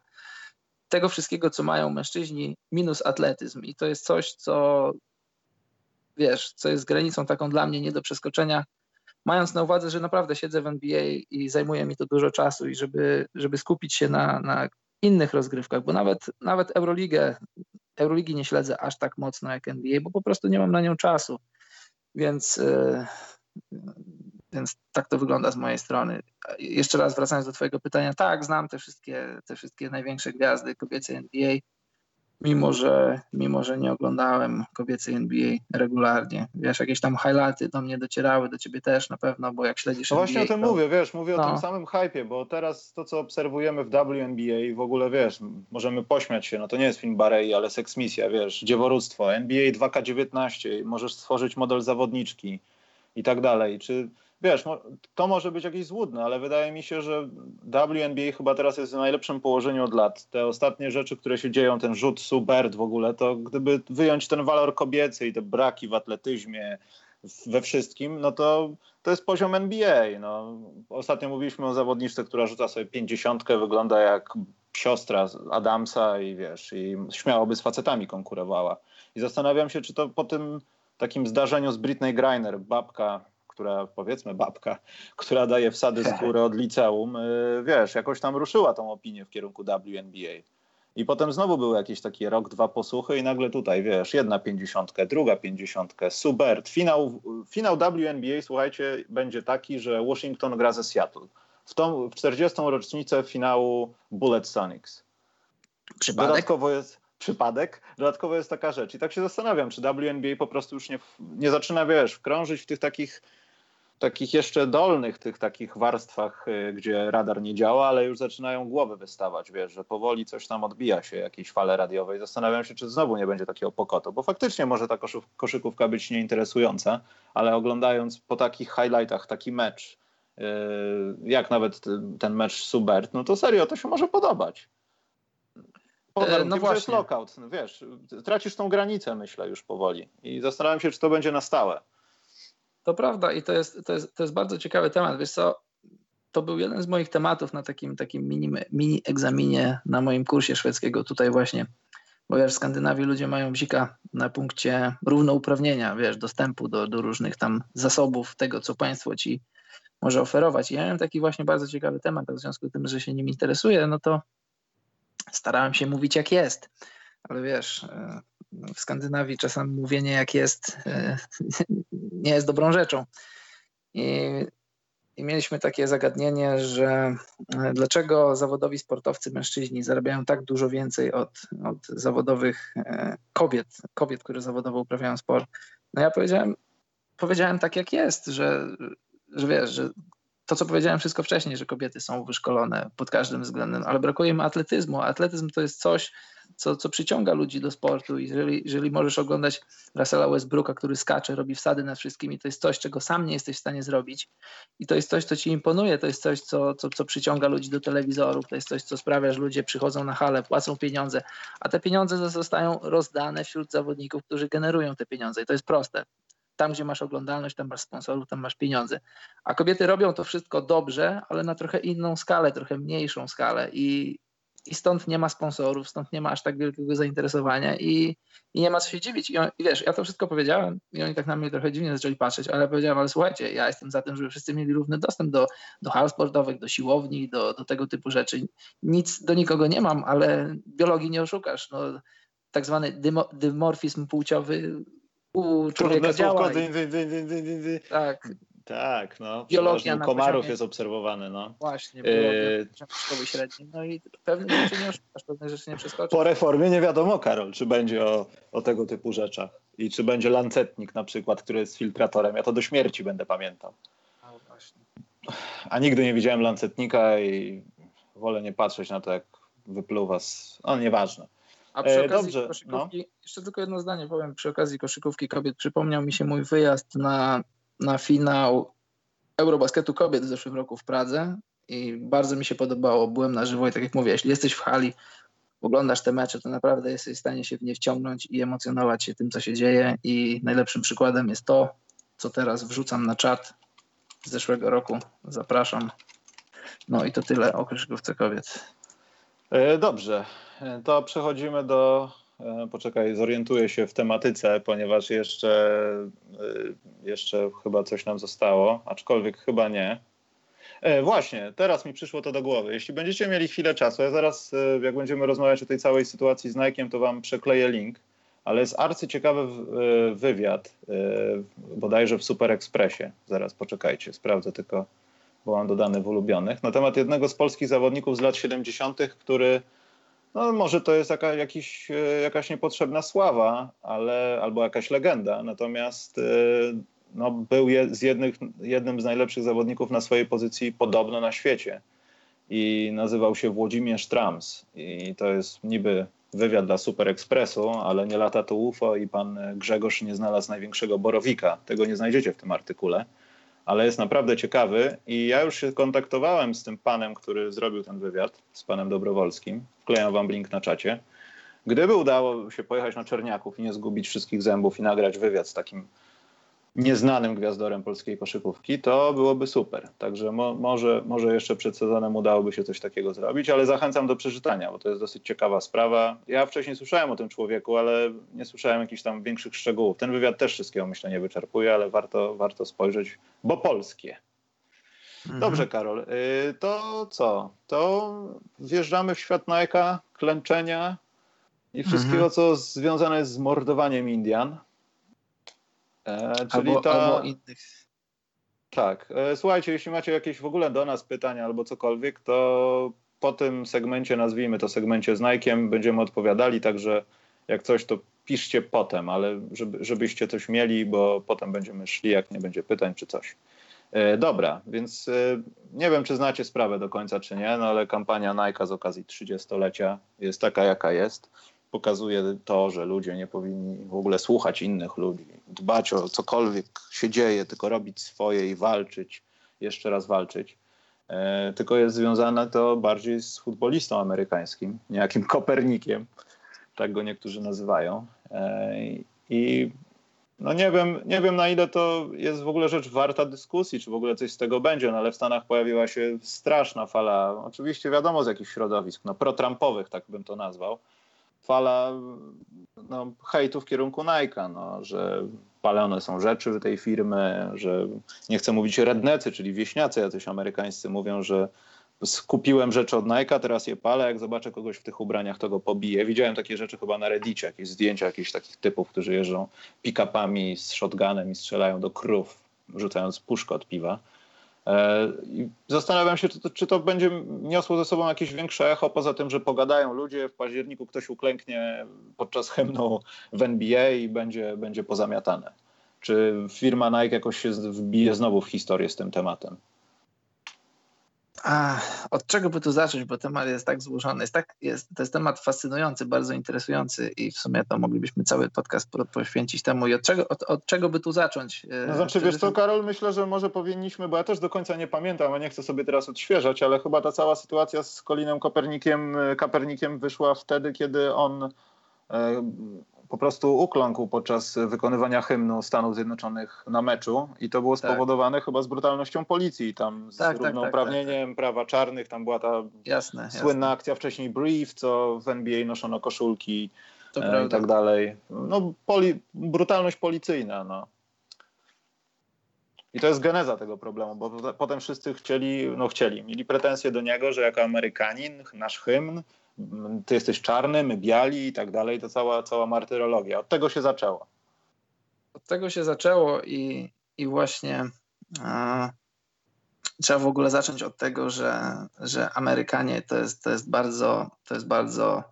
tego wszystkiego, co mają mężczyźni, minus atletyzm. I to jest coś, co wiesz, co jest granicą taką dla mnie nie do przeskoczenia, mając na uwadze, że naprawdę siedzę w NBA i zajmuje mi to dużo czasu i żeby, żeby skupić się na, na innych rozgrywkach, bo nawet, nawet Euroligę, Euroligi nie śledzę aż tak mocno jak NBA, bo po prostu nie mam na nią czasu. Więc yy, więc tak to wygląda z mojej strony. Jeszcze raz wracając do Twojego pytania, tak, znam te wszystkie, te wszystkie największe gwiazdy kobiece NBA, mimo że, mimo że nie oglądałem kobiecej NBA regularnie. Wiesz, jakieś tam highlighty do mnie docierały, do ciebie też na pewno, bo jak śledzisz no NBA, Właśnie o tym to... mówię, wiesz, mówię no. o tym samym hypie, bo teraz to, co obserwujemy w WNBA i w ogóle, wiesz, możemy pośmiać się, no to nie jest film Barei, ale seksmisja, wiesz, dzieworództwo, NBA 2K19, możesz stworzyć model zawodniczki i tak dalej. Czy wiesz, to może być jakieś złudne, ale wydaje mi się, że WNBA chyba teraz jest w najlepszym położeniu od lat. Te ostatnie rzeczy, które się dzieją, ten rzut Subert w ogóle, to gdyby wyjąć ten walor kobiecy i te braki w atletyzmie, we wszystkim, no to to jest poziom NBA. No. Ostatnio mówiliśmy o zawodniczce, która rzuca sobie pięćdziesiątkę, wygląda jak siostra Adamsa i wiesz, i śmiałoby z facetami konkurowała. I zastanawiam się, czy to po tym takim zdarzeniu z Britney Griner, babka która powiedzmy babka, która daje wsady skóry od liceum, y, wiesz, jakoś tam ruszyła tą opinię w kierunku WNBA. I potem znowu były jakieś takie rok, dwa posłuchy i nagle tutaj, wiesz, jedna pięćdziesiątka, druga pięćdziesiątka, super. Finał, finał WNBA, słuchajcie, będzie taki, że Washington gra ze Seattle. W, tą, w 40. rocznicę finału Bullet Sonics. Przypadek? Dodatkowo jest przypadek. Dodatkowo jest taka rzecz. I tak się zastanawiam, czy WNBA po prostu już nie, nie zaczyna, wiesz, wkrążyć w tych takich takich jeszcze dolnych tych takich warstwach, y, gdzie radar nie działa, ale już zaczynają głowy wystawać, wiesz, że powoli coś tam odbija się, jakieś fale radiowe zastanawiam się, czy znowu nie będzie takiego pokotu, bo faktycznie może ta koszykówka być nieinteresująca, ale oglądając po takich highlightach taki mecz, y, jak nawet ten mecz Subert, no to serio, to się może podobać. Pod no właśnie. jest lockout, wiesz, tracisz tą granicę, myślę, już powoli i zastanawiam się, czy to będzie na stałe. To prawda i to jest, to jest, to jest bardzo ciekawy temat. Wiesz co, to był jeden z moich tematów na takim, takim mini, mini egzaminie na moim kursie szwedzkiego tutaj właśnie. Bo wiesz, w Skandynawii ludzie mają bzika na punkcie równouprawnienia, wiesz, dostępu do, do różnych tam zasobów tego, co państwo ci może oferować. I ja miałem taki właśnie bardzo ciekawy temat, w związku z tym, że się nim interesuję, no to starałem się mówić jak jest. Ale wiesz, e, w Skandynawii czasami mówienie jak jest e, nie jest dobrą rzeczą. I i mieliśmy takie zagadnienie, że e, dlaczego zawodowi sportowcy mężczyźni zarabiają tak dużo więcej od, od zawodowych e, kobiet, kobiet, które zawodowo uprawiają sport. No ja powiedziałem, powiedziałem tak jak jest, że, że wiesz, że to, co powiedziałem wszystko wcześniej, że kobiety są wyszkolone pod każdym względem, ale brakuje im atletyzmu. Atletyzm to jest coś, co, co przyciąga ludzi do sportu. Jeżeli, jeżeli możesz oglądać Russella Westbrooka, który skacze, robi wsady nad wszystkimi, to jest coś, czego sam nie jesteś w stanie zrobić. I to jest coś, co ci imponuje, to jest coś, co, co, co przyciąga ludzi do telewizorów, to jest coś, co sprawia, że ludzie przychodzą na halę, płacą pieniądze, a te pieniądze zostają rozdane wśród zawodników, którzy generują te pieniądze. I to jest proste tam, gdzie masz oglądalność, tam masz sponsorów, tam masz pieniądze. A kobiety robią to wszystko dobrze, ale na trochę inną skalę, trochę mniejszą skalę i, i stąd nie ma sponsorów, stąd nie ma aż tak wielkiego zainteresowania i, i nie ma co się dziwić. I, on, I, wiesz, ja to wszystko powiedziałem i oni tak na mnie trochę dziwnie zaczęli patrzeć, ale powiedziałem, ale słuchajcie, ja jestem za tym, żeby wszyscy mieli równy dostęp do, do hal sportowych, do siłowni, do, do tego typu rzeczy. Nic do nikogo nie mam, ale biologii nie oszukasz. No, tak zwany dymo, dymorfizm płciowy u człowieka działa. Wy. Tak. Tak, no. Biologia na komarów poziomie... jest obserwowany, no. Właśnie, biologia e... szkoły średniej. No i pewne rzeczy nie oszukasz, pewne rzeczy nie przeskoczysz. Po reformie nie wiadomo, Karol, czy będzie o, o tego typu rzeczach. I czy będzie lancetnik na przykład, który jest filtratorem. Ja to do śmierci będę pamiętał. No właśnie. A nigdy nie widziałem lancetnika i wolę nie patrzeć na to, jak wypluwa z... No, nieważne. A przy e, okazji Dobrze, koszykówki, no. jeszcze tylko jedno zdanie powiem, przy okazji koszykówki kobiet przypomniał mi się mój wyjazd na, na finał Eurobasketu kobiet w zeszłym roku w Pradze i bardzo mi się podobało, byłem na żywo i tak jak mówię, jeśli jesteś w hali, oglądasz te mecze, to naprawdę jesteś w stanie się w nie wciągnąć i emocjonować się tym, co się dzieje i najlepszym przykładem jest to, co teraz wrzucam na czat z zeszłego roku. Zapraszam. No i to tyle o koszykówce kobiet. E, dobrze, to przechodzimy do. E, poczekaj, zorientuję się w tematyce, ponieważ jeszcze, e, jeszcze chyba coś nam zostało, aczkolwiek chyba nie. Właśnie, teraz mi przyszło to do głowy. Jeśli będziecie mieli chwilę czasu, ja zaraz, jak będziemy rozmawiać o tej całej sytuacji z Nike'em, to wam przekleję link, ale jest arcyciekawy wywiad, bodajże w Super Expressie. Zaraz poczekajcie, sprawdzę tylko bo mam dodany w ulubionych, na temat jednego z polskich zawodników z lat 70., który no może to jest jaka, jakiś, e, jakaś niepotrzebna sława, ale, albo jakaś legenda, natomiast e, no, był je, z jednych, jednym z najlepszych zawodników na swojej pozycji podobno na świecie i nazywał się Włodzimierz Trams. I to jest niby wywiad dla Super Expressu, ale nie lata to UFO i pan Grzegorz nie znalazł największego borowika. Tego nie znajdziecie w tym artykule ale jest naprawdę ciekawy i ja już się kontaktowałem z tym panem, który zrobił ten wywiad, z panem Dobrowolskim. Wklejam wam link na czacie. Gdyby udało się pojechać na Czerniaków i nie zgubić wszystkich zębów i nagrać wywiad z takim nieznanym gwiazdorem polskiej koszykówki, to byłoby super. Także mo, może, może jeszcze przed sezonem udałoby się coś takiego zrobić, ale zachęcam do przeczytania, bo to jest dosyć ciekawa sprawa. Ja wcześniej słyszałem o tym człowieku, ale nie słyszałem jakichś tam większych szczegółów. Ten wywiad też wszystkiego myślę nie wyczerpuje, ale warto, warto spojrzeć, bo polskie. Mhm. Dobrze, Karol. Y, to co? To wjeżdżamy w świat Nike'a, klęczenia i wszystkiego, mhm. co związane jest z mordowaniem Indian. E, czyli albo, ta... albo innych. Tak. E, słuchajcie, jeśli macie jakieś w ogóle do nas pytania albo cokolwiek, to po tym segmencie, nazwijmy to segmencie z Nike'iem, będziemy odpowiadali, także jak coś, to piszcie potem, ale żeby, żebyście coś mieli, bo potem będziemy szli, jak nie będzie pytań czy coś. E, dobra, więc e, nie wiem, czy znacie sprawę do końca, czy nie, no ale kampania Nike z okazji 30-lecia jest taka, jaka jest pokazuje to, że ludzie nie powinni w ogóle słuchać innych ludzi, dbać o cokolwiek się dzieje, tylko robić swoje i walczyć, jeszcze raz walczyć. E, tylko jest związane to bardziej z futbolistą amerykańskim, niejakim Kopernikiem, tak go niektórzy nazywają. E, I no nie wiem, nie wiem na ile to jest w ogóle rzecz warta dyskusji, czy w ogóle coś z tego będzie, no ale w Stanach pojawiła się straszna fala, oczywiście wiadomo z jakich środowisk, no pro-Trumpowych, tak bym to nazwał, fala no, hejtu w kierunku Nike'a, no, że palone są rzeczy tej firmy, że nie chcę mówić rednecy, czyli wieśniacy jacyś amerykańscy mówią, że skupiłem rzeczy od Nike'a, teraz je palę, jak zobaczę kogoś w tych ubraniach, to go pobiję. Widziałem takie rzeczy chyba na Reddicie, jakieś zdjęcia jakichś takich typów, którzy jeżdżą pick-upami z shotgunem i strzelają do krów, rzucając puszkę od piwa. I zastanawiam się, czy to, czy to, będzie niosło ze sobą jakieś większe echo, poza tym, że pogadają ludzie, w październiku ktoś uklęknie podczas hymnu w NBA i będzie, będzie pozamiatane. Czy firma Nike jakoś się wbije znowu w historię z tym tematem? A, od czego by tu zacząć, bo temat jest tak złożony, jest tak, jest, to jest temat fascynujący, bardzo interesujący i w sumie to moglibyśmy cały podcast poświęcić temu i od czego, od, od czego by tu zacząć? E, no znaczy wiesz co Karol, myślę, że może powinniśmy, bo ja też do końca nie pamiętam, a nie chcę sobie teraz odświeżać, ale chyba ta cała sytuacja z Kolinem Kopernikiem, Kapernikiem wyszła wtedy, kiedy on e, po prostu ukląkł podczas wykonywania hymnu Stanów Zjednoczonych na meczu i to było tak. spowodowane tak. chyba z brutalnością policji, tam z tak, tak, tak równouprawnieniem tak, prawa czarnych, tam była ta jasne, słynna jasne. akcja wcześniej Brief, co w NBA noszono koszulki e, i tak dalej. No poli, brutalność policyjna, no. I to jest geneza tego problemu, bo potem wszyscy chcieli, no chcieli, mieli pretensje do niego, że jako Amerykanin nasz hymn ty jesteś czarny, my biali i tak dalej, to cała, cała martyrologia. Od tego się zaczęło. Od tego się zaczęło i, i właśnie trzeba w ogóle zacząć od tego, że, że Amerykanie to jest, to, jest bardzo, to jest bardzo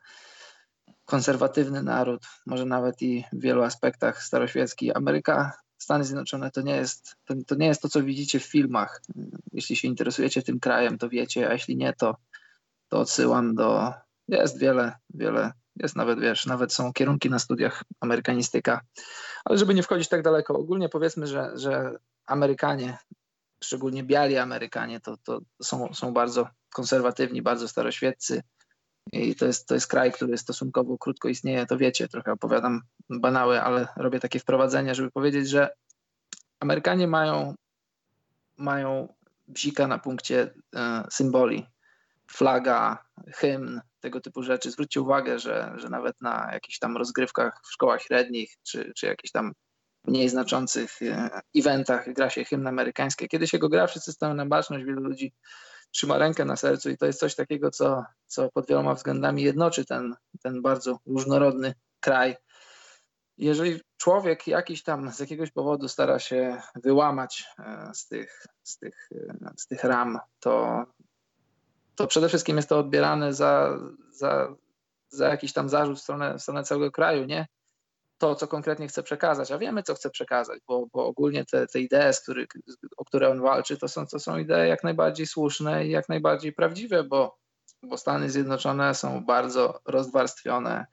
konserwatywny naród, może nawet i w wielu aspektach staroświecki. Ameryka, Stany Zjednoczone to nie jest to, to nie jest to, co widzicie w filmach. Jeśli się interesujecie tym krajem, to wiecie, a jeśli nie, to, to odsyłam do, jest wiele, wiele, jest nawet, wiesz, nawet są kierunki na studiach amerykanistyka, ale żeby nie wchodzić tak daleko, ogólnie powiedzmy, że, że Amerykanie, szczególnie biali Amerykanie, to, to są, są bardzo konserwatywni, bardzo staroświeccy i to jest, to jest kraj, który stosunkowo krótko istnieje, to wiecie, trochę opowiadam banały, ale robię takie wprowadzenie, żeby powiedzieć, że Amerykanie mają, mają bzika na punkcie e, symboli. Flaga, hymn, tego typu rzeczy. Zwróćcie uwagę, że, że nawet na jakichś tam rozgrywkach w szkołach średnich, czy, czy jakichś tam mniej znaczących e, eventach gra się hymn amerykański. Kiedy się go gra, wszyscy stają na baczność, wielu ludzi trzyma rękę na sercu i to jest coś takiego, co, co pod wieloma względami jednoczy ten, ten bardzo różnorodny kraj. Jeżeli człowiek jakiś tam z jakiegoś powodu stara się wyłamać e, z tych, z tych, e, z tych ram, to, to przede wszystkim jest to odbierane za, za, za jakiś tam zarzut w stronę, w stronę całego kraju, nie to, co konkretnie chce przekazać, a wiemy, co chce przekazać, bo, bo ogólnie te, te idee, który, o które on walczy, to są, to są idee jak najbardziej słuszne i jak najbardziej prawdziwe, bo, bo Stany Zjednoczone są bardzo rozwarstwione.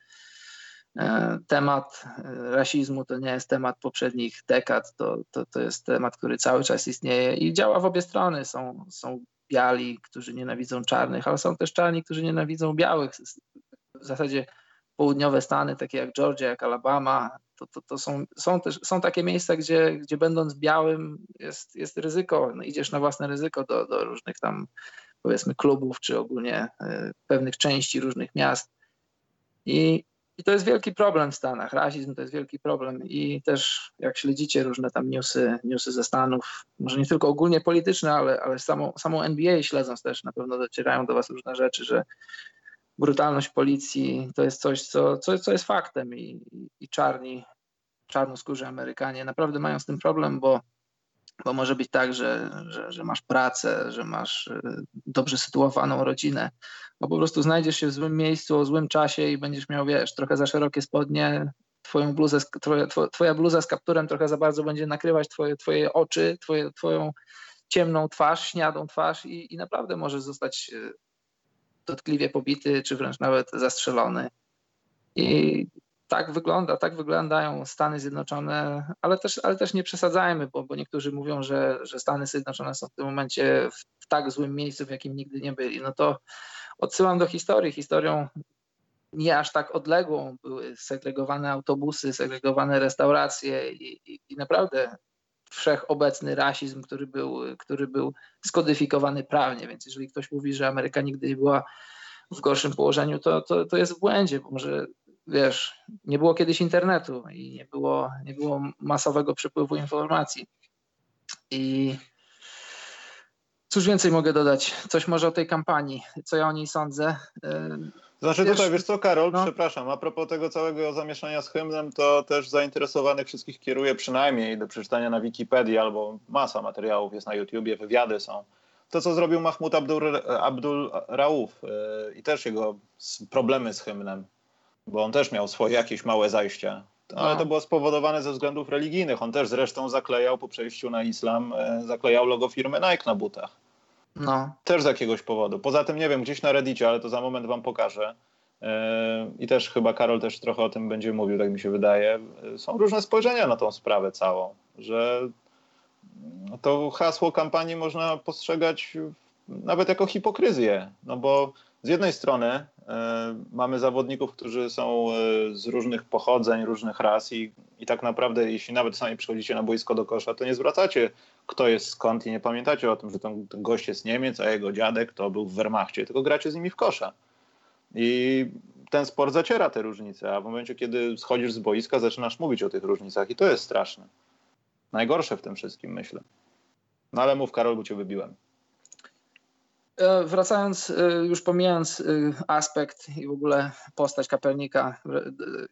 E, temat rasizmu to nie jest temat poprzednich dekad, to, to, to jest temat, który cały czas istnieje i działa w obie strony. Są, są biali, którzy nienawidzą czarnych, ale są też czarni, którzy nienawidzą białych. W zasadzie południowe Stany, takie jak Georgia, jak Alabama, to, to, to są, są też są takie miejsca, gdzie, gdzie będąc białym jest, jest ryzyko, no idziesz na własne ryzyko do, do różnych tam powiedzmy klubów, czy ogólnie y, pewnych części różnych miast. I i to jest wielki problem w Stanach. Rasizm to jest wielki problem. I też jak śledzicie różne tam newsy, newsy ze Stanów, może nie tylko ogólnie polityczne, ale, ale samą, samą NBA śledząc też. Na pewno docierają do was różne rzeczy, że brutalność policji to jest coś, co, co, co jest faktem. I, i czarni, czarnoskórzy Amerykanie naprawdę mają z tym problem, bo bo może być tak, że, że, że, masz pracę, że masz y, dobrze sytuowaną rodzinę, bo po prostu znajdziesz się w złym miejscu, o złym czasie i będziesz miał, wiesz, trochę za szerokie spodnie, twoją bluzę, twoja, twoja bluza z kapturem trochę za bardzo będzie nakrywać twoje, twoje oczy, twoje, twoją ciemną twarz, śniadą twarz i, i naprawdę możesz zostać y, dotkliwie pobity, czy wręcz nawet zastrzelony. I tak wygląda, tak wyglądają Stany Zjednoczone, ale też, ale też nie przesadzajmy, bo, bo niektórzy mówią, że, że Stany Zjednoczone są w tym momencie w, w tak złym miejscu, w jakim nigdy nie byli. No to odsyłam do historii. Historią nie aż tak odległą były segregowane autobusy, segregowane restauracje i, i, i naprawdę wszechobecny rasizm, który był, który był skodyfikowany prawnie. Więc jeżeli ktoś mówi, że Ameryka nigdy nie była w gorszym położeniu, to, to, to jest w błędzie, bo może wiesz, nie było kiedyś internetu i nie było, nie było masowego przepływu informacji. I cóż więcej mogę dodać? Coś może o tej kampanii, co ja o niej sądzę. Znaczy wiesz, tutaj, wiesz co, Karol, no. przepraszam, a propos tego całego zamieszania z hymnem, to też zainteresowanych wszystkich kieruję przynajmniej do przeczytania na Wikipedii albo masa materiałów jest na YouTubie, wywiady są. To, co zrobił Mahmud Abdul, Abdul Rauf yy, i też jego problemy z hymnem, bo on też miał swoje jakieś małe zajścia, ale to było spowodowane ze względów religijnych. On też zresztą zaklejał po przejściu na islam, yy, zaklejał logo firmy Nike na butach. No. Też z jakiegoś powodu. Poza tym, nie wiem, gdzieś na Reddicie, ale to za moment wam pokażę. E, I też chyba Karol też trochę o tym będzie mówił, tak mi się wydaje. E, są różne spojrzenia na tą sprawę całą, że to hasło kampanii można postrzegać nawet jako hipokryzję, no bo z jednej strony e, mamy zawodników, którzy są z różnych pochodzeń, różnych ras i, i tak naprawdę jeśli nawet sami przychodzicie na boisko do kosza, to nie zwracacie kto jest skąd i nie pamiętacie o tym, że ten, ten gość jest Niemiec, a jego dziadek to był w Wehrmachcie, tylko gracie z nimi w kosza. I ten sport zaciera te różnice, a w momencie, kiedy schodzisz z boiska, zaczynasz mówić o tych różnicach i to jest straszne. Najgorsze w tym wszystkim, myślę. No ale mów, Karol, bo cię wybiłem. E, wracając, e, już pomijając e, aspekt i w ogóle postać kapelnika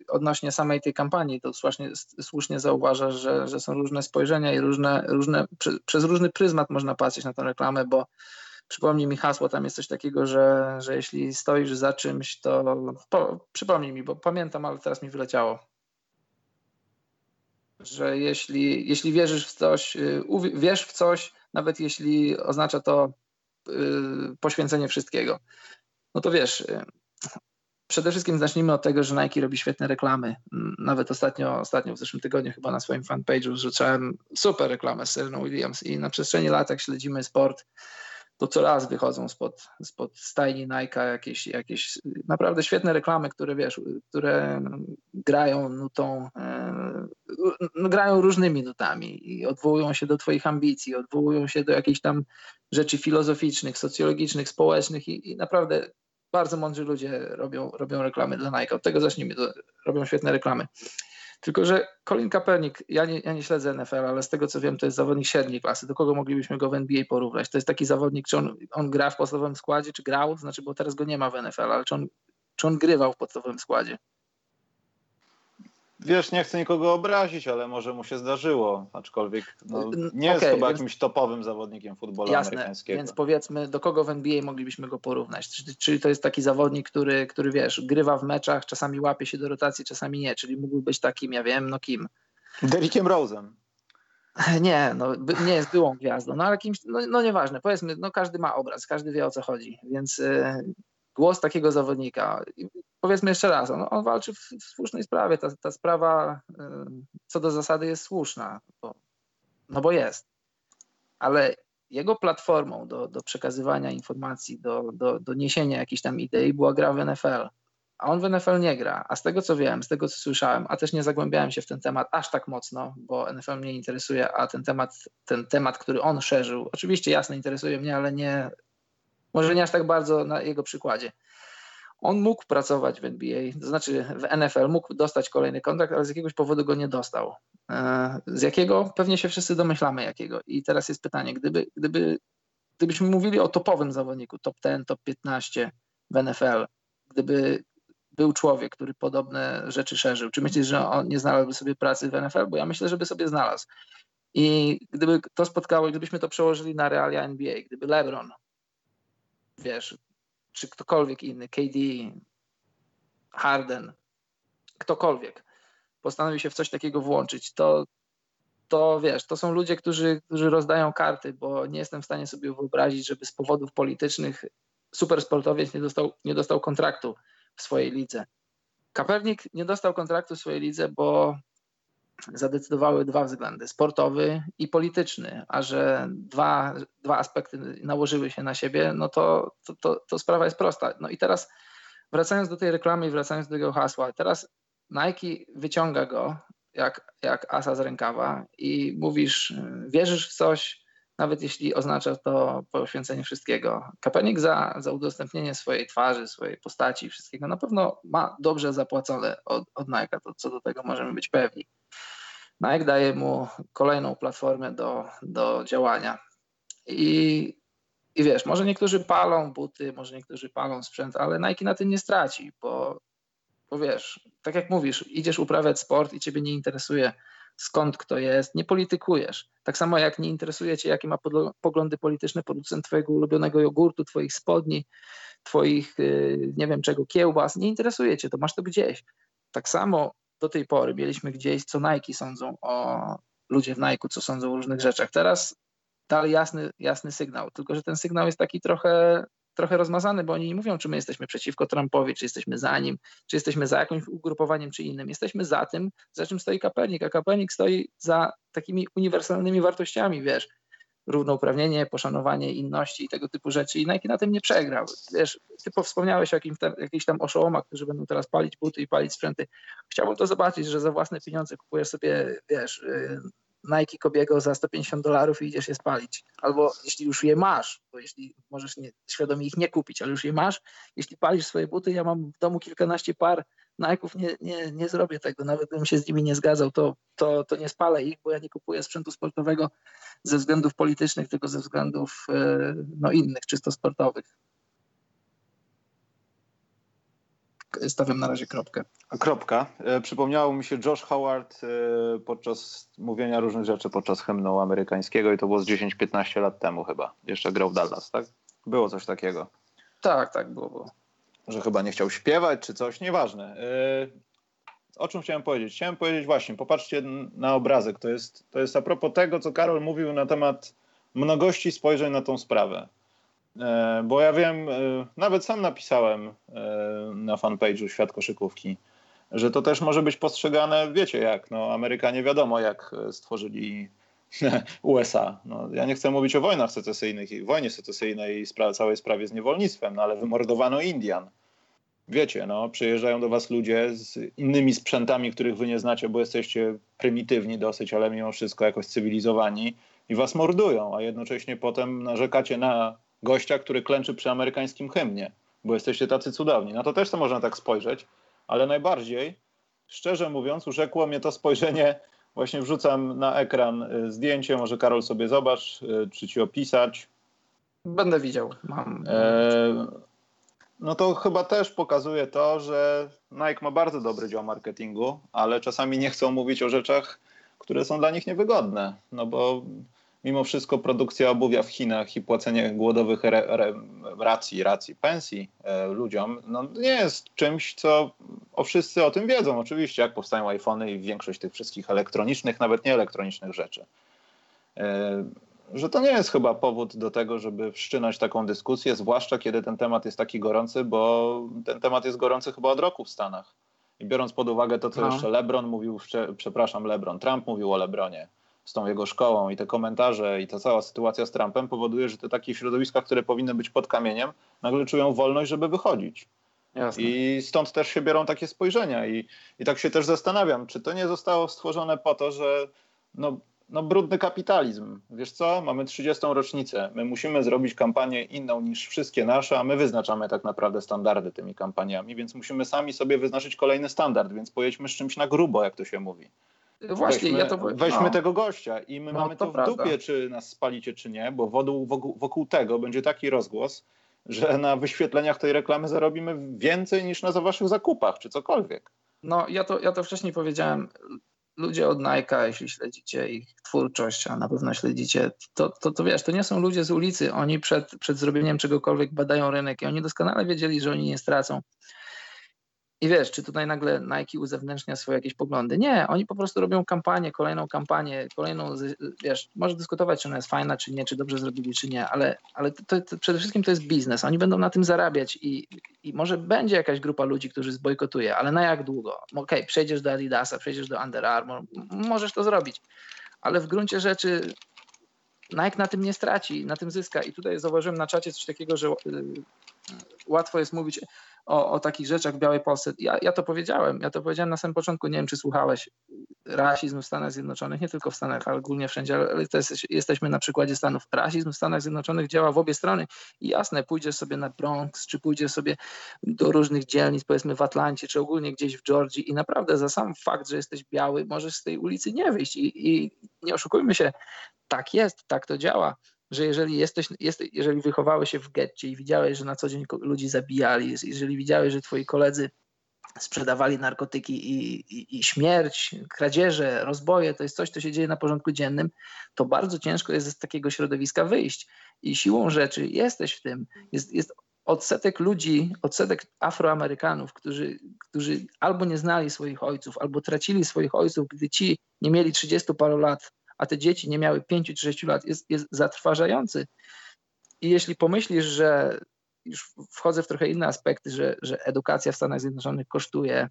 odnośnie samej tej kampanii, to słusznie, słusznie zauważasz, że, że są różne spojrzenia i różne, różne, przez różny pryzmat można patrzeć na tę reklamę, bo przypomnij mi hasło, tam jest coś takiego, że, że jeśli stoisz za czymś, to po, przypomnij mi, bo pamiętam, ale teraz mi wyleciało. Że jeśli, jeśli wierzysz w coś, wiesz w coś, nawet jeśli oznacza to poświęcenie wszystkiego. No to wiesz, y, przede wszystkim zacznijmy od tego, że Nike robi świetne reklamy. Mm, nawet ostatnio, ostatnio w zeszłym tygodniu chyba na swoim fanpage'u rzucałem super reklamę z Sereną Williams i na przestrzeni lat, jak śledzimy sport, to coraz wychodzą spod, spod stajni Nike jakieś, jakieś naprawdę świetne reklamy, które wiesz, które grają nutą, no, grają różnymi nutami i odwołują się do twoich ambicji, odwołują się do jakichś tam rzeczy filozoficznych, socjologicznych, społecznych i, i naprawdę bardzo mądrzy ludzie robią, robią reklamy dla Nike. Od tego zacznijmy, to robią świetne reklamy. Tylko, że Colin Kaepernick, ja nie, ja nie śledzę NFL, ale z tego co wiem, to jest zawodnik średniej klasy. Do kogo moglibyśmy go w NBA porównać? To jest taki zawodnik, czy on, on gra w podstawowym składzie, czy grał? Znaczy, bo teraz go nie ma w NFL, ale czy on, czy on grywał w podstawowym składzie? Wiesz, nie chcę nikogo obrazić, ale może mu się zdarzyło, aczkolwiek no, nie jest okay, chyba więc... jakimś topowym zawodnikiem futbolu Jasne, amerykańskiego. Więc powiedzmy, do kogo w NBA moglibyśmy go porównać? Czyli to jest taki zawodnik, który, który wiesz, grywa w meczach, czasami łapie się do rotacji, czasami nie, czyli mógłby być takim, ja wiem, no kim? Derrickiem Rose'em. Nie, no, nie jest byłą gwiazdą, no ale kimś, no, no nieważne, powiedzmy, no każdy ma obraz, każdy wie o co chodzi, więc y, głos takiego zawodnika, powiedzmy jeszcze raz, on, on walczy w, w, słusznej sprawie. Ta, ta sprawa y, co do zasady jest słuszna, bo, no bo jest. Ale jego platformą do, do przekazywania informacji, do, do, do niesienia jakichś tam idei była gra w NFL. A on w NFL nie gra. A z tego co wiem, z tego co słyszałem, a też nie zagłębiałem się w ten temat aż tak mocno, bo NFL mnie interesuje, a ten temat, ten temat, który on szerzył, oczywiście jasne interesuje mnie, ale nie, może nie aż tak bardzo na jego przykładzie on mógł pracować w NBA, to znaczy w NFL, mógł dostać kolejny kontrakt, ale z jakiegoś powodu go nie dostał. E, z jakiego? Pewnie się wszyscy domyślamy jakiego. I teraz jest pytanie, gdyby, gdyby, gdybyśmy mówili o topowym zawodniku, top 10, top 15 w NFL, gdyby był człowiek, który podobne rzeczy szerzył, czy myślisz, że on nie znalazłby sobie pracy w NFL? Bo ja myślę, że by sobie znalazł. I gdyby to spotkało, gdybyśmy to przełożyli na realia NBA, gdyby LeBron, wiesz, czy ktokolwiek inny, KD, Harden, ktokolwiek postanowi się w coś takiego włączyć, to, to wiesz, to są ludzie, którzy, którzy rozdają karty, bo nie jestem w stanie sobie wyobrazić, żeby z powodów politycznych supersportowiec nie dostał, nie dostał kontraktu w swojej lidze. Kapernik nie dostał kontraktu w swojej lidze, bo zadecydowały dwa względy, sportowy i polityczny, a że dwa, dwa aspekty nałożyły się na siebie, no to, to, to, to sprawa jest prosta. No i teraz wracając do tej reklamy wracając do tego hasła, teraz Nike wyciąga go jak, jak asa z rękawa i mówisz, wierzysz w coś, nawet jeśli oznacza to poświęcenie wszystkiego. Kapenik za, za udostępnienie swojej twarzy, swojej postaci, wszystkiego na pewno ma dobrze zapłacone od, od Nike, to co do tego możemy być pewni. Nike daje mu kolejną platformę do, do działania. I I wiesz, może niektórzy palą buty, może niektórzy palą sprzęt, ale Nike na tym nie straci, bo, bo wiesz, tak jak mówisz, idziesz uprawiać sport i ciebie nie interesuje skąd kto jest, nie politykujesz. Tak samo jak nie interesuje cię, jakie ma poglądy polityczne producent twojego ulubionego jogurtu, twoich spodni, twoich, y, nie wiem czego, kiełbas, nie interesuje cię, to masz to gdzieś. Tak samo do tej pory mieliśmy gdzieś, co Nike sądzą o ludzie w Nike, co sądzą o różnych rzeczach. Teraz dalej jasny, jasny sygnał, tylko że ten sygnał jest taki trochę, trochę rozmazany, bo oni nie mówią, czy my jesteśmy przeciwko Trumpowi, czy jesteśmy za nim, czy jesteśmy za jakimś ugrupowaniem, czy innym. Jesteśmy za tym, za czym stoi Kapenik, a Kapenik stoi za takimi uniwersalnymi wartościami, wiesz, równouprawnienie, poszanowanie inności i tego typu rzeczy. I Nike na tym nie przegrał. Wiesz, ty wspomniałeś o jakimś tam, jakichś tam oszołomach, którzy będą teraz palić buty i palić sprzęty. Chciałbym to zobaczyć, że za własne pieniądze kupujesz sobie, wiesz, y, Nike Kobiego za 150 dolarów i idziesz je spalić. Albo jeśli już je masz, bo jeśli możesz nie, świadomie ich nie kupić, ale już je masz, jeśli palisz swoje buty, ja mam w domu kilkanaście par Nike'ów, nie, nie, nie zrobię tego. Nawet bym się z nimi nie zgadzał, to, to, to nie spalę ich, bo ja nie kupuję sprzętu sportowego ze względów politycznych, tylko ze względów e, no, innych, czysto sportowych. Stawiam na razie kropkę. Kropka. E, przypomniało mi się Josh Howard e, podczas mówienia różnych rzeczy podczas hymnu amerykańskiego i to było z 10-15 lat temu chyba. Jeszcze grał w Dallas, tak? Było coś takiego. Tak, tak, było, było. Że chyba nie chciał śpiewać czy coś, nieważne. E, o czym chciałem powiedzieć? Chciałem powiedzieć właśnie, popatrzcie na obrazek. To jest, to jest a propos tego, co Karol mówił na temat mnogości spojrzeń na tą sprawę. E, bo ja wiem, e, nawet sam napisałem e, na fanpage'u Świat Koszykówki, że to też może być postrzegane, wiecie jak, no Amerykanie wiadomo jak stworzyli USA. No, ja nie chcę mówić o wojnach secesyjnych, wojnie secesyjnej i spra całej sprawie z niewolnictwem, no ale wymordowano Indian. Wiecie, no, przyjeżdżają do was ludzie z innymi sprzętami, których wy nie znacie, bo jesteście prymitywni dosyć, ale mimo wszystko jakoś cywilizowani i was mordują, a jednocześnie potem narzekacie na gościa, który klęczy przy amerykańskim hymnie, bo jesteście tacy cudowni. Na to też to można tak spojrzeć, ale najbardziej, szczerze mówiąc, urzekło mnie to spojrzenie, właśnie wrzucam na ekran y, zdjęcie, może Karol sobie zobacz, y, czy ci opisać. Będę widział, mam. E, no to chyba też pokazuje to, że Nike ma bardzo dobry dział marketingu, ale czasami nie chcą mówić o rzeczach, które są dla nich niewygodne, no bo mimo wszystko produkcja obuwia w Chinach i płacenie głodowych re, re, racji, racji, pensji e, ludziom, no, nie jest czymś, co o wszyscy o tym wiedzą. Oczywiście, jak powstają iPhony i większość tych wszystkich elektronicznych, nawet nie elektronicznych rzeczy. E, że to nie jest chyba powód do tego, żeby wszczynać taką dyskusję, zwłaszcza kiedy ten temat jest taki gorący, bo ten temat jest gorący chyba od roku w Stanach. I biorąc pod uwagę to, co no. jeszcze LeBron mówił, przepraszam, LeBron, Trump mówił o LeBronie, z tą jego szkołą i te komentarze i ta cała sytuacja z Trumpem powoduje, że te takie środowiska, które powinny być pod kamieniem, nagle czują wolność, żeby wychodzić. Jasne. I stąd też się biorą takie spojrzenia. I, I tak się też zastanawiam, czy to nie zostało stworzone po to, że no, no brudny kapitalizm. Wiesz co, mamy 30. rocznicę. My musimy zrobić kampanię inną niż wszystkie nasze, a my wyznaczamy tak naprawdę standardy tymi kampaniami, więc musimy sami sobie wyznaczyć kolejny standard, więc pojedźmy z czymś na grubo, jak to się mówi. Właśnie, weźmy, ja to Weźmy no. tego gościa i my no, mamy to, to w prawda. dupie, czy nas spalicie, czy nie, bo wokół, wokół, wokół tego będzie taki rozgłos, że na wyświetleniach tej reklamy zarobimy więcej niż na za waszych zakupach, czy cokolwiek. No, ja to, ja to wcześniej powiedziałem. Ludzie od Nike, jeśli śledzicie ich twórczość, a na pewno śledzicie, to, to, to wiesz, to nie są ludzie z ulicy. Oni przed, przed zrobieniem czegokolwiek badają rynek i oni doskonale wiedzieli, że oni nie stracą. I wiesz, czy tutaj nagle Nike uzewnętrznia swoje jakieś poglądy? Nie, oni po prostu robią kampanię, kolejną kampanię, kolejną, wiesz, może dyskutować, czy ona jest fajna, czy nie, czy dobrze zrobili, czy nie, ale, ale to, to, przede wszystkim to jest biznes. Oni będą na tym zarabiać i, i może będzie jakaś grupa ludzi, którzy zbojkotuje, ale na jak długo? Okej, okay, przejdziesz do Adidasa, przejdziesz do Under Armour, możesz to zrobić, ale w gruncie rzeczy Nike na tym nie straci, na tym zyska. I tutaj zauważyłem na czacie coś takiego, że y, łatwo jest mówić o, o takich rzeczach w Białej Polsce. Ja, ja to powiedziałem, ja to powiedziałem na samym początku, nie wiem czy słuchałeś, rasizm w Stanach Zjednoczonych, nie tylko w Stanach, ale ogólnie wszędzie, ale jest, jesteśmy na przykładzie Stanów. Rasizm w Stanach Zjednoczonych działa w obie strony. I jasne, pójdziesz sobie na Bronx, czy pójdziesz sobie do różnych dzielnic, powiedzmy w Atlancie, czy ogólnie gdzieś w Georgii. I naprawdę za sam fakt, że jesteś biały, możesz z tej ulicy nie wyjść. I, i nie oszukujmy się, tak jest, tak to działa że jeżeli jesteś, jest, jeżeli wychowałeś się w getcie i widziałeś, że na co dzień ludzi zabijali, jeżeli widziałeś, że twoi koledzy sprzedawali narkotyki i, i, i, śmierć, kradzieże, rozboje, to jest coś, co się dzieje na porządku dziennym, to bardzo ciężko jest z takiego środowiska wyjść. I siłą rzeczy jesteś w tym. Jest, jest odsetek ludzi, odsetek Afroamerykanów, którzy, którzy albo nie znali swoich ojców, albo tracili swoich ojców, gdy ci nie mieli 30 paru lat, a te dzieci nie miały 5 czy 6 lat, jest, jest zatrważający. I jeśli pomyślisz, że już wchodzę w trochę inne aspekty, że, że edukacja w Stanach Zjednoczonych kosztuje,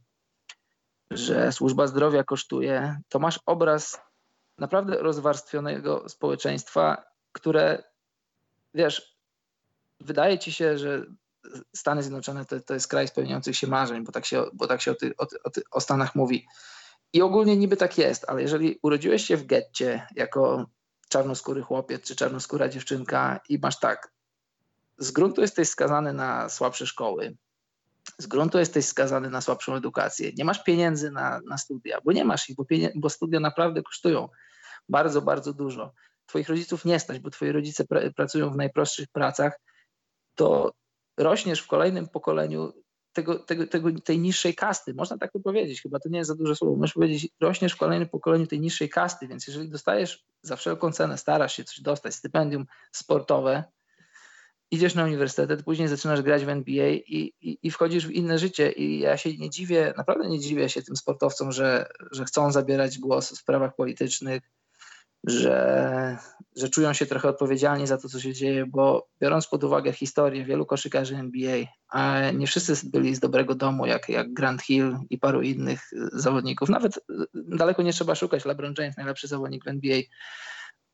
że służba zdrowia kosztuje, to masz obraz naprawdę rozwarstwionego społeczeństwa, które wiesz, wydaje ci się, że Stany Zjednoczone to, to jest kraj spełniających się marzeń, bo tak się, bo tak się o, ty, o, o, o Stanach mówi. I ogólnie niby tak jest, ale jeżeli urodziłeś się w getcie jako czarnoskóry chłopiec czy czarnoskóra dziewczynka i masz tak, z gruntu jesteś skazany na słabsze szkoły, z gruntu jesteś skazany na słabszą edukację, nie masz pieniędzy na, na studia, bo nie masz ich, bo, bo studia naprawdę kosztują bardzo, bardzo dużo. Twoich rodziców nie stać, bo twoi rodzice pr pracują w najprostszych pracach, to rośniesz w kolejnym pokoleniu tego, tego, tego, tej niższej kasty. Można tak to powiedzieć, chyba to nie jest za duże słowo. Możesz powiedzieć, rośniesz w kolejnym pokoleniu tej niższej kasty, więc jeżeli dostajesz za wszelką cenę, starasz się coś dostać, stypendium sportowe, idziesz na uniwersytet, później zaczynasz grać w NBA i, i, i, wchodzisz w inne życie. I ja się nie dziwię, naprawdę nie dziwię się tym sportowcom, że, że chcą zabierać głos w sprawach politycznych, że, że czują się trochę odpowiedzialni za to, co się dzieje, bo biorąc pod uwagę historię wielu koszykarzy NBA, a nie wszyscy byli z dobrego domu, jak, jak Grant Hill i paru innych zawodników. Nawet daleko nie trzeba szukać. LeBron James, najlepszy zawodnik w NBA.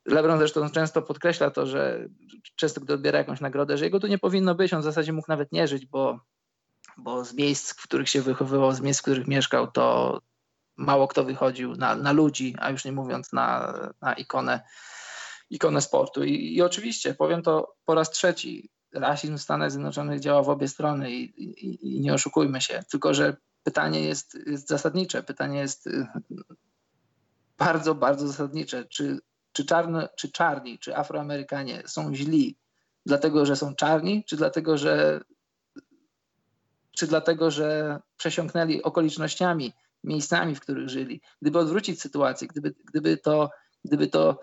LeBron zresztą często podkreśla to, że często gdy odbiera jakąś nagrodę, że jego tu nie powinno być, on w zasadzie mógł nawet nie żyć, bo, bo z miejsc, w których się wychowywał, z miejsc, w których mieszkał, to, mało kto wychodził na, na ludzi, a już nie mówiąc na, na ikonę, ikonę sportu. I, I oczywiście, powiem to po raz trzeci, rasizm w Stanach Zjednoczonych działa w obie strony i, i, i nie oszukujmy się, tylko że pytanie jest, jest zasadnicze, pytanie jest y, bardzo, bardzo zasadnicze, czy, czy, czy czarni, czy Afroamerykanie są źli dlatego, że są czarni, czy dlatego, że czy dlatego, że przesiąknęli okolicznościami miejscami, w których żyli. Gdyby odwrócić sytuację, gdyby, gdyby, to, gdyby to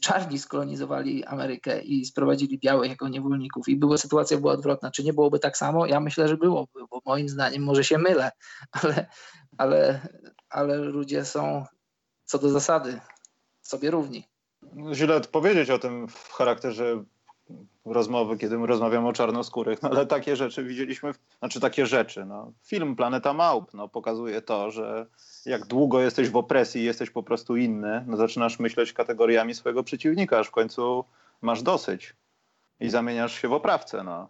czarni skolonizowali Amerykę i sprowadzili białych jako niewolników i była, sytuacja była odwrotna, czy nie byłoby tak samo? Ja myślę, że byłoby, bo moim zdaniem może się mylę, ale, ale, ale ludzie są co do zasady sobie równi. Źle powiedzieć o tym w charakterze rozmowy, kiedy my rozmawiamy o czarnoskórych, no ale takie rzeczy widzieliśmy, znaczy takie rzeczy, no. Film Planeta Małp no, pokazuje to, że jak długo jesteś w opresji, jesteś po prostu inny, no zaczynasz myśleć kategoriami swojego przeciwnika, aż w końcu masz dosyć i zamieniasz się w oprawcę, no.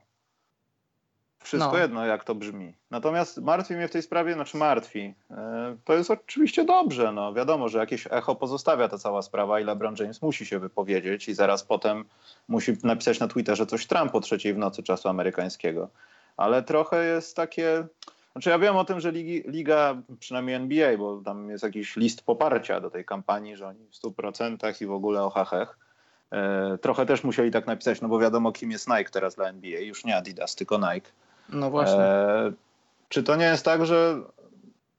Wszystko no. jedno, jak to brzmi. Natomiast martwi mnie w tej sprawie, znaczy martwi. E, to jest oczywiście dobrze. No. Wiadomo, że jakieś echo pozostawia ta cała sprawa i LeBron James musi się wypowiedzieć i zaraz potem musi napisać na Twitterze coś Trump o trzeciej w nocy czasu amerykańskiego. Ale trochę jest takie... Znaczy ja wiem o tym, że ligi, liga, przynajmniej NBA, bo tam jest jakiś list poparcia do tej kampanii, że oni w 100% i w ogóle o hachech. E, trochę też musieli tak napisać, no bo wiadomo kim jest Nike teraz dla NBA, już nie Adidas, tylko Nike. No właśnie. E, czy to nie jest tak, że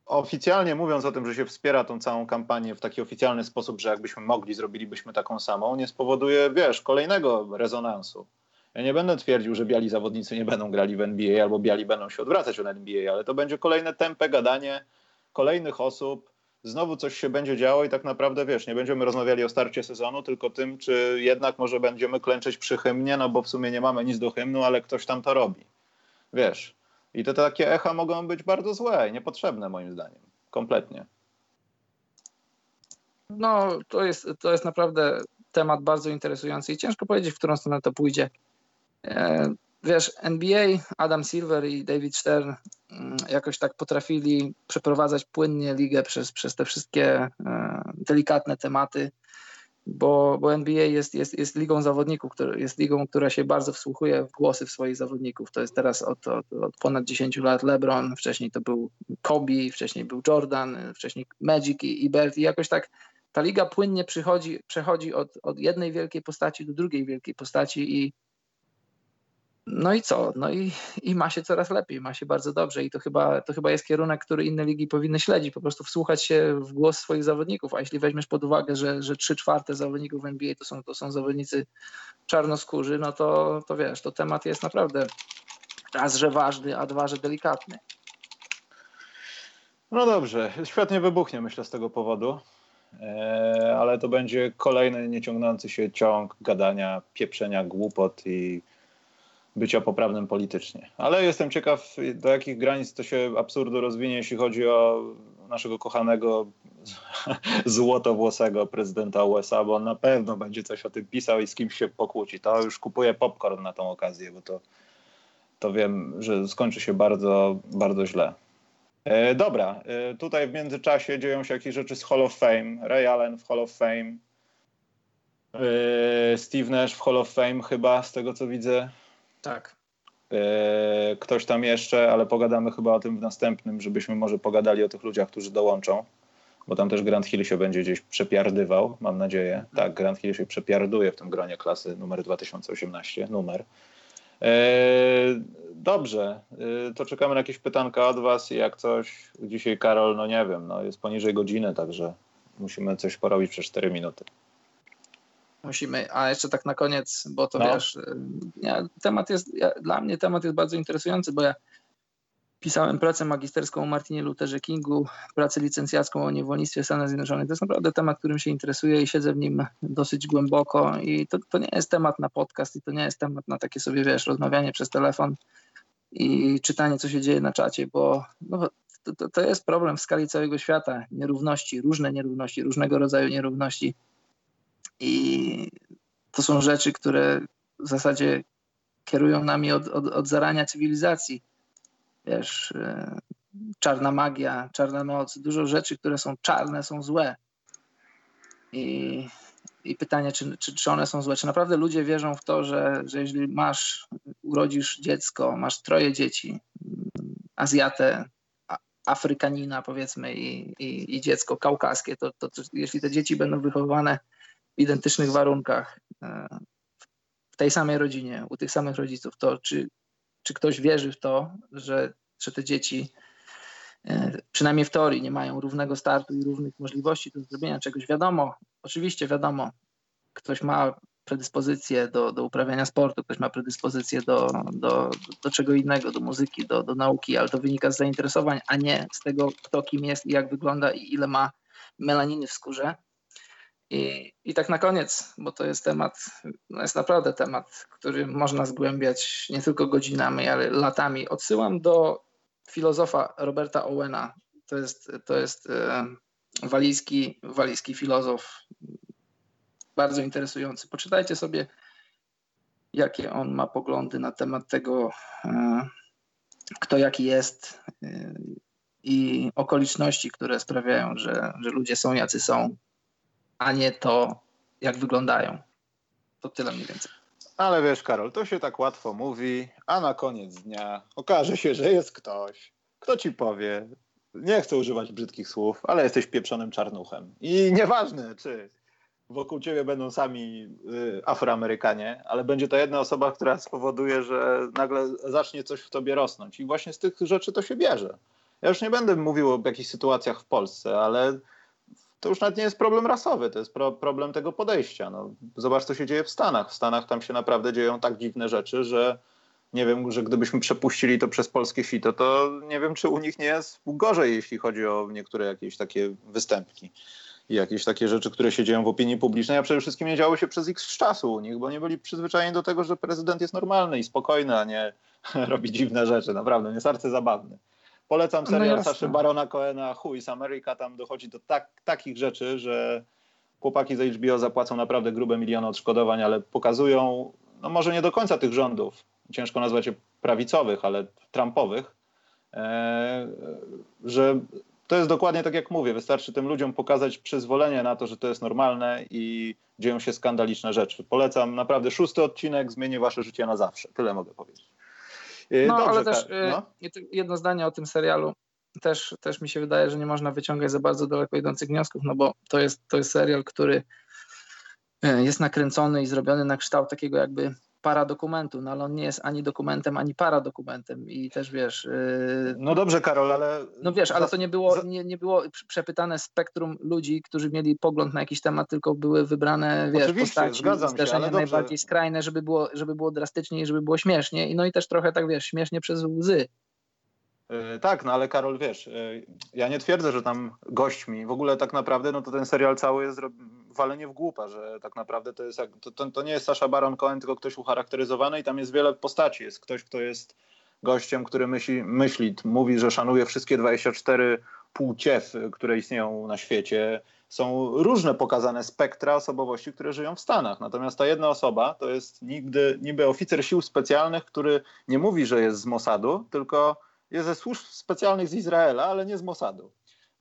oficjalnie mówiąc o tym, że się wspiera tą całą kampanię w taki oficjalny sposób, że jakbyśmy mogli, zrobilibyśmy taką samą, nie spowoduje, wiesz, kolejnego rezonansu. Ja nie będę twierdził, że biali zawodnicy nie będą grali w NBA albo biali będą się odwracać od NBA, ale to będzie kolejne tempe gadanie kolejnych osób. Znowu coś się będzie działo i tak naprawdę, wiesz, nie będziemy rozmawiali o starcie sezonu, tylko tym, czy jednak może będziemy klęczeć przy hymnie, no bo w sumie nie mamy nic do hymnu, ale ktoś tam to robi. Wiesz. I te takie echa mogą być bardzo złe i niepotrzebne moim zdaniem. Kompletnie. No, to jest, to jest naprawdę temat bardzo interesujący i ciężko powiedzieć, w którą stronę to pójdzie. E, wiesz, NBA, Adam Silver i David Stern mm, jakoś tak potrafili przeprowadzać płynnie ligę przez, przez te wszystkie e, delikatne tematy bo, bo NBA jest, jest, jest ligą zawodników, który, jest ligą, która się bardzo wsłuchuje w głosy w swoich zawodników. To jest teraz od, od, od, ponad 10 lat LeBron, wcześniej to był Kobe, wcześniej był Jordan, wcześniej Magic i, i i jakoś tak ta liga płynnie przychodzi, przechodzi od, od jednej wielkiej postaci do drugiej wielkiej postaci i no i co? No i, i ma się coraz lepiej, ma się bardzo dobrze i to chyba, to chyba jest kierunek, który inne ligi powinny śledzić, po prostu wsłuchać się w głos swoich zawodników, a jeśli weźmiesz pod uwagę, że, że 3 czwarte zawodników NBA to są, to są zawodnicy czarnoskórzy, no to, to wiesz, to temat jest naprawdę raz, że ważny, a dwa, że delikatny. No dobrze, świat nie wybuchnie myślę z tego powodu, e, ale to będzie kolejny nieciągnący się ciąg gadania, pieprzenia głupot i bycia poprawnym politycznie. Ale jestem ciekaw, do jakich granic to się absurdu rozwinie, jeśli chodzi o naszego kochanego złotowłosego prezydenta USA, bo on na pewno będzie coś o tym pisał i z kimś się pokłóci. To już kupuję popcorn na tą okazję, bo to, to wiem, że skończy się bardzo, bardzo źle. E, dobra, e, tutaj w międzyczasie dzieją się jakieś rzeczy z Hall of Fame. Ray Allen w Hall of Fame. E, Steve Nash w Hall of Fame chyba, z tego co widzę. Tak. E, ktoś tam jeszcze, ale pogadamy chyba o tym w następnym, żebyśmy może pogadali o tych ludziach, którzy dołączą, bo tam też Grant Hill się będzie gdzieś przepiardywał, mam nadzieję. Tak, Grant Hill się przepiarduje w tym gronie klasy numer 2018, numer. E, dobrze, e, to czekamy na jakieś pytanka od Was jak coś, dzisiaj Karol, no nie wiem, no jest poniżej godziny, także musimy coś porobić przez 4 minuty musimy, a jeszcze tak na koniec, bo to no. wiesz, ja, temat jest, ja, dla mnie temat jest bardzo interesujący, bo ja pisałem pracę magisterską o Martinie Lutherze Kingu, pracę licencjacką o niewolnictwie w Stanach Zjednoczonych. To jest naprawdę temat, którym się interesuję i siedzę w nim dosyć głęboko i to, to nie jest temat na podcast i to nie jest temat na takie sobie, wiesz, rozmawianie przez telefon i czytanie, co się dzieje na czacie, bo no, to, to jest problem w skali całego świata. Nierówności, różne nierówności, różnego rodzaju nierówności i to są rzeczy, które w zasadzie kierują nami od, od, od zarania cywilizacji. Wiesz, e, czarna magia, czarna noc, dużo rzeczy, które są czarne, są złe. I, i pytanie, czy, czy, czy one są złe? Czy naprawdę ludzie wierzą w to, że, że jeśli masz, urodzisz dziecko, masz troje dzieci, Azjatę, Afrykanina powiedzmy i, i, i dziecko kaukaskie, to, to, to jeśli te dzieci będą wychowywane identycznych warunkach, e, w tej samej rodzinie, u tych samych rodziców, to czy, czy ktoś wierzy w to, że, że te dzieci e, przynajmniej w teorii nie mają równego startu i równych możliwości do zrobienia czegoś. Wiadomo, oczywiście wiadomo, ktoś ma predyspozycję do, do uprawiania sportu, ktoś ma predyspozycję do, do, do czego innego, do muzyki, do, do nauki, ale to wynika z zainteresowań, a nie z tego, kto kim jest i jak wygląda i ile ma melaniny w skórze. I, I tak na koniec, bo to jest temat, no jest naprawdę temat, który można zgłębiać nie tylko godzinami, ale latami. Odsyłam do filozofa Roberta Owena. To jest, to jest e, walijski, walijski filozof, bardzo interesujący. Poczytajcie sobie, jakie on ma poglądy na temat tego, e, kto jaki jest e, i okoliczności, które sprawiają, że, że ludzie są jacy są a nie to, jak wyglądają. To tyle mniej więcej. Ale wiesz, Karol, to się tak łatwo mówi, a na koniec dnia okaże się, że jest ktoś, kto ci powie, nie chcę używać brzydkich słów, ale jesteś pieprzonym czarnuchem. I nieważne, czy wokół ciebie będą sami y, Afroamerykanie, ale będzie to jedna osoba, która spowoduje, że nagle zacznie coś w tobie rosnąć. I właśnie z tych rzeczy to się bierze. Ja już nie będę mówił o jakichś sytuacjach w Polsce, ale to już nawet nie jest problem rasowy, to jest pro, problem tego podejścia. No, zobacz, co się dzieje w Stanach. W Stanach tam się naprawdę dzieją tak dziwne rzeczy, że nie wiem, że gdybyśmy przepuścili to przez polskie sito, to nie wiem, czy u nich nie jest gorzej, jeśli chodzi o niektóre jakieś takie występki i jakieś takie rzeczy, które się dzieją w opinii publicznej, a przede wszystkim nie działo się przez x czasu u nich, bo nie byli przyzwyczajeni do tego, że prezydent jest normalny i spokojny, a nie robi dziwne rzeczy. Naprawdę, nie jest zabawny. Polecam no serial no Saszy Barona Coena Chuj z Ameryka. Tam dochodzi do tak, takich rzeczy, że chłopaki z HBO zapłacą naprawdę grube miliony odszkodowań, ale pokazują, no może nie do końca tych rządów, ciężko nazwać je prawicowych, ale trumpowych, e, że to jest dokładnie tak jak mówię. Wystarczy tym ludziom pokazać przyzwolenie na to, że to jest normalne i dzieją się skandaliczne rzeczy. Polecam naprawdę szósty odcinek, zmieni wasze życie na zawsze. Tyle mogę powiedzieć. Y, no, Dobrze, ale też y, no? jedno zdanie o tym serialu. też, też mi się wydaje, że nie można wyciągać za bardzo daleko idących wniosków, no bo to jest, to jest serial, który e, jest nakręcony i zrobiony na kształt takiego jakby paradokumentu, no ale on nie jest ani dokumentem, ani paradokumentem i też wiesz... Yy... No dobrze Karol, ale... No wiesz, ale to nie było, nie, nie było przepytane spektrum ludzi, którzy mieli pogląd na jakiś temat, tylko były wybrane, wiesz, Oczywiście, postaci, zgadzam się, najbardziej skrajne, żeby było, żeby było drastycznie i żeby było śmiesznie, no i też trochę tak, wiesz, śmiesznie przez łzy. E, tak, no ale Karol, wiesz, e, ja nie twierdzę, że tam gośćmi, w ogóle tak naprawdę, no to ten serial cały jest walenie w głupa, że tak naprawdę to jest, to, to, to nie jest Sasha Baron Cohen, tylko ktoś ucharakteryzowany i tam jest wiele postaci. Jest ktoś, kto jest gościem, który myśli, myśli mówi, że szanuje wszystkie 24 płciew, które istnieją na świecie. Są różne pokazane spektra osobowości, które żyją w Stanach. Natomiast ta jedna osoba to jest nigdy, niby oficer sił specjalnych, który nie mówi, że jest z Mossadu, tylko jest ze służb specjalnych z Izraela, ale nie z Mossadu.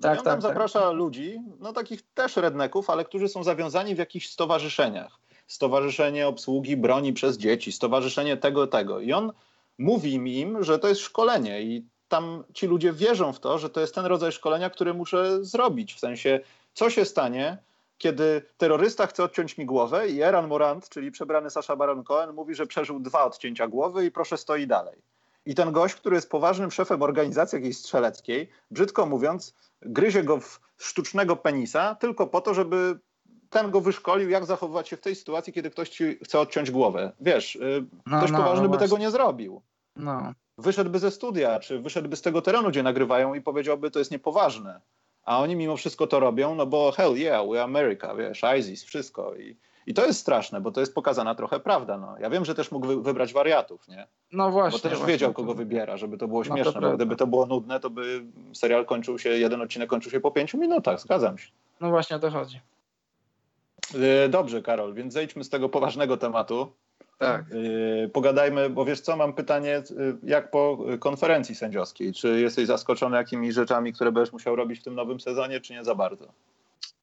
Tak, on tam tak, zaprasza tak. ludzi, no takich też redneków, ale którzy są zawiązani w jakichś stowarzyszeniach. Stowarzyszenie obsługi broni przez dzieci, stowarzyszenie tego, tego. I on mówi im, że to jest szkolenie i tam ci ludzie wierzą w to, że to jest ten rodzaj szkolenia, który muszę zrobić. W sensie, co się stanie, kiedy terrorysta chce odciąć mi głowę i Eran Morant, czyli przebrany Sasha Baron Cohen, mówi, że przeżył dwa odcięcia głowy i proszę stoi dalej. I ten gość, który jest poważnym szefem organizacji jakiejś strzeleckiej, brzydko mówiąc, gryzie go w sztucznego penisa tylko po to, żeby ten go wyszkolił, jak zachowywać się w tej sytuacji, kiedy ktoś ci chce odciąć głowę. Wiesz, y, no, ktoś no, poważny no by tego nie zrobił. No. Wyszedłby ze studia, czy wyszedłby z tego terenu, gdzie nagrywają i powiedziałby, to jest niepoważne. A oni mimo wszystko to robią, no bo hell yeah, we America, wiesz, ISIS, wszystko. I i to jest straszne, bo to jest pokazana trochę prawda. No. Ja wiem, że też mógł wy wybrać wariatów, nie? No właśnie. Bo też właśnie. wiedział, kogo wybiera, żeby to było śmieszne, no to bo gdyby to było nudne, to by serial kończył się, jeden odcinek kończył się po pięciu minutach, zgadzam się. No właśnie o to chodzi. Y, dobrze, Karol, więc zejdźmy z tego poważnego tematu. Tak. Y, pogadajmy, bo wiesz co, mam pytanie, y, jak po konferencji sędziowskiej? Czy jesteś zaskoczony jakimiś rzeczami, które będziesz musiał robić w tym nowym sezonie, czy nie za bardzo?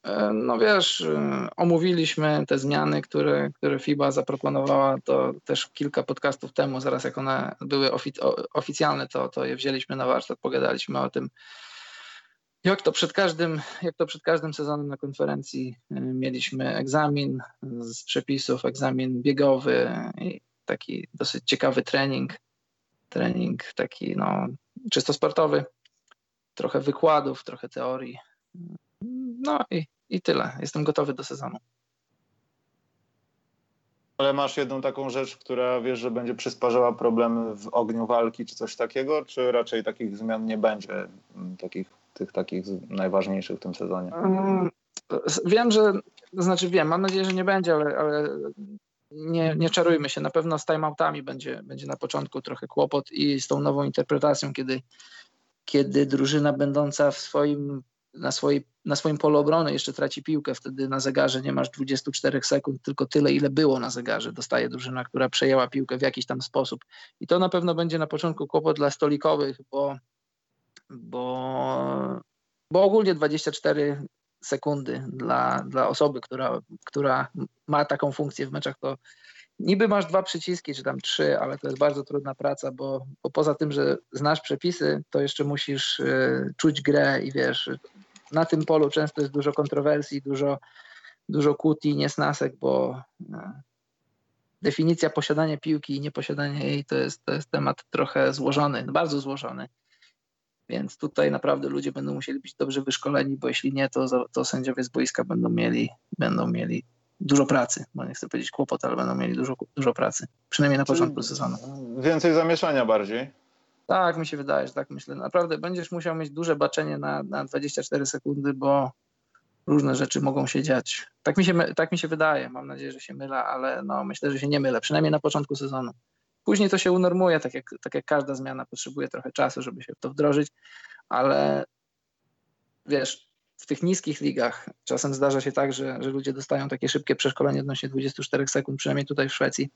E, no wiesz, e, omówiliśmy te zmiany, które, które FIBA zaproponowała, to też kilka podcastów temu, zaraz jak one były oficjalne, to, to je wzięliśmy na warsztat, pogadaliśmy o tym, jak to przed każdym, jak to przed każdym sezonem na konferencji e, mieliśmy egzamin z przepisów, egzamin biegowy i taki dosyć ciekawy trening, trening taki no, czysto sportowy, trochę wykładów, trochę teorii. No i i tyle. Jestem gotowy do sezonu. Ale masz jedną taką rzecz, która wiesz, że będzie przysparzała problemy w ogniu walki czy coś takiego, czy raczej takich zmian nie będzie, mm, takich, tych takich najważniejszych w tym sezonie? Mm, wiem, że, znaczy wiem, mam nadzieję, że nie będzie, ale, ale nie, nie czarujmy się. Na pewno z timeoutami będzie, będzie na początku trochę kłopot i z tą nową interpretacją, kiedy, kiedy drużyna będąca w swoim na, swojej, na swoim polu obrony jeszcze traci piłkę, wtedy na zegarze nie masz 24 sekund, tylko tyle, ile było na zegarze. Dostaje drużyna, która przejęła piłkę w jakiś tam sposób. I to na pewno będzie na początku kłopot dla stolikowych, bo, bo, bo ogólnie 24 sekundy dla, dla osoby, która, która ma taką funkcję w meczach, to niby masz dwa przyciski, czy tam trzy, ale to jest bardzo trudna praca, bo, bo poza tym, że znasz przepisy, to jeszcze musisz y, czuć grę i wiesz, na tym polu często jest dużo kontrowersji, dużo, dużo kłótni niesnasek, bo no, definicja posiadania piłki i nieposiadania jej to jest, to jest temat trochę złożony, bardzo złożony. Więc tutaj naprawdę ludzie będą musieli być dobrze wyszkoleni, bo jeśli nie, to, to sędziowie z boiska będą mieli, będą mieli dużo pracy, bo nie chcę powiedzieć kłopot, ale będą mieli dużo, dużo pracy, przynajmniej na początku sezonu. Więcej zamieszania bardziej. Tak, mi się wydaje, że tak myślę. Naprawdę będziesz musiał mieć duże baczenie na, na 24 sekundy, bo różne rzeczy mogą się dziać. Tak mi się, tak mi się wydaje. Mam nadzieję, że się mylę, ale no, myślę, że się nie mylę, przynajmniej na początku sezonu. Później to się unormuje, tak jak, tak jak każda zmiana potrzebuje trochę czasu, żeby się w to wdrożyć, ale wiesz, w tych niskich ligach czasem zdarza się tak, że, że ludzie dostają takie szybkie przeszkolenie odnośnie 24 sekund, przynajmniej tutaj w Szwecji.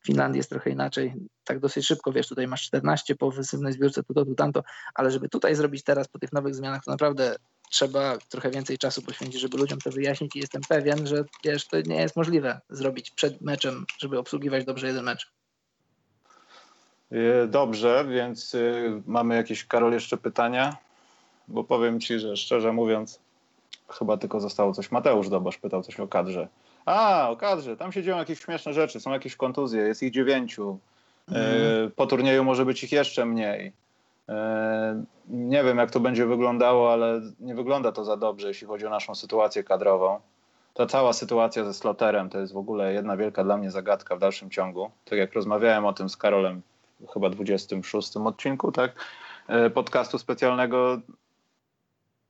W Finlandii jest trochę inaczej. Tak dosyć szybko, wiesz, tutaj masz 14 po ofensywnej zbiórce, tu to, tu tamto, ale żeby tutaj zrobić teraz po tych nowych zmianach, to naprawdę trzeba trochę więcej czasu poświęcić, żeby ludziom to wyjaśnić i jestem pewien, że wiesz, to nie jest możliwe zrobić przed meczem, żeby obsługiwać dobrze jeden mecz. Dobrze, więc y, mamy jakieś, Karol, jeszcze pytania? bo powiem ci, że szczerze mówiąc, chyba tylko zostało coś. Mateusz Dobosz pytał coś o kadrze. A, o kadrze, tam się dzieją jakieś śmieszne rzeczy, są jakieś kontuzje, jest ich dziewięciu. Mm. Po turnieju może być ich jeszcze mniej. E, nie wiem, jak to będzie wyglądało, ale nie wygląda to za dobrze, jeśli chodzi o naszą sytuację kadrową. Ta cała sytuacja ze sloterem to jest w ogóle jedna wielka dla mnie zagadka w dalszym ciągu. Tak jak rozmawiałem o tym z Karolem w chyba 26 odcinku, tak? E, podcastu specjalnego.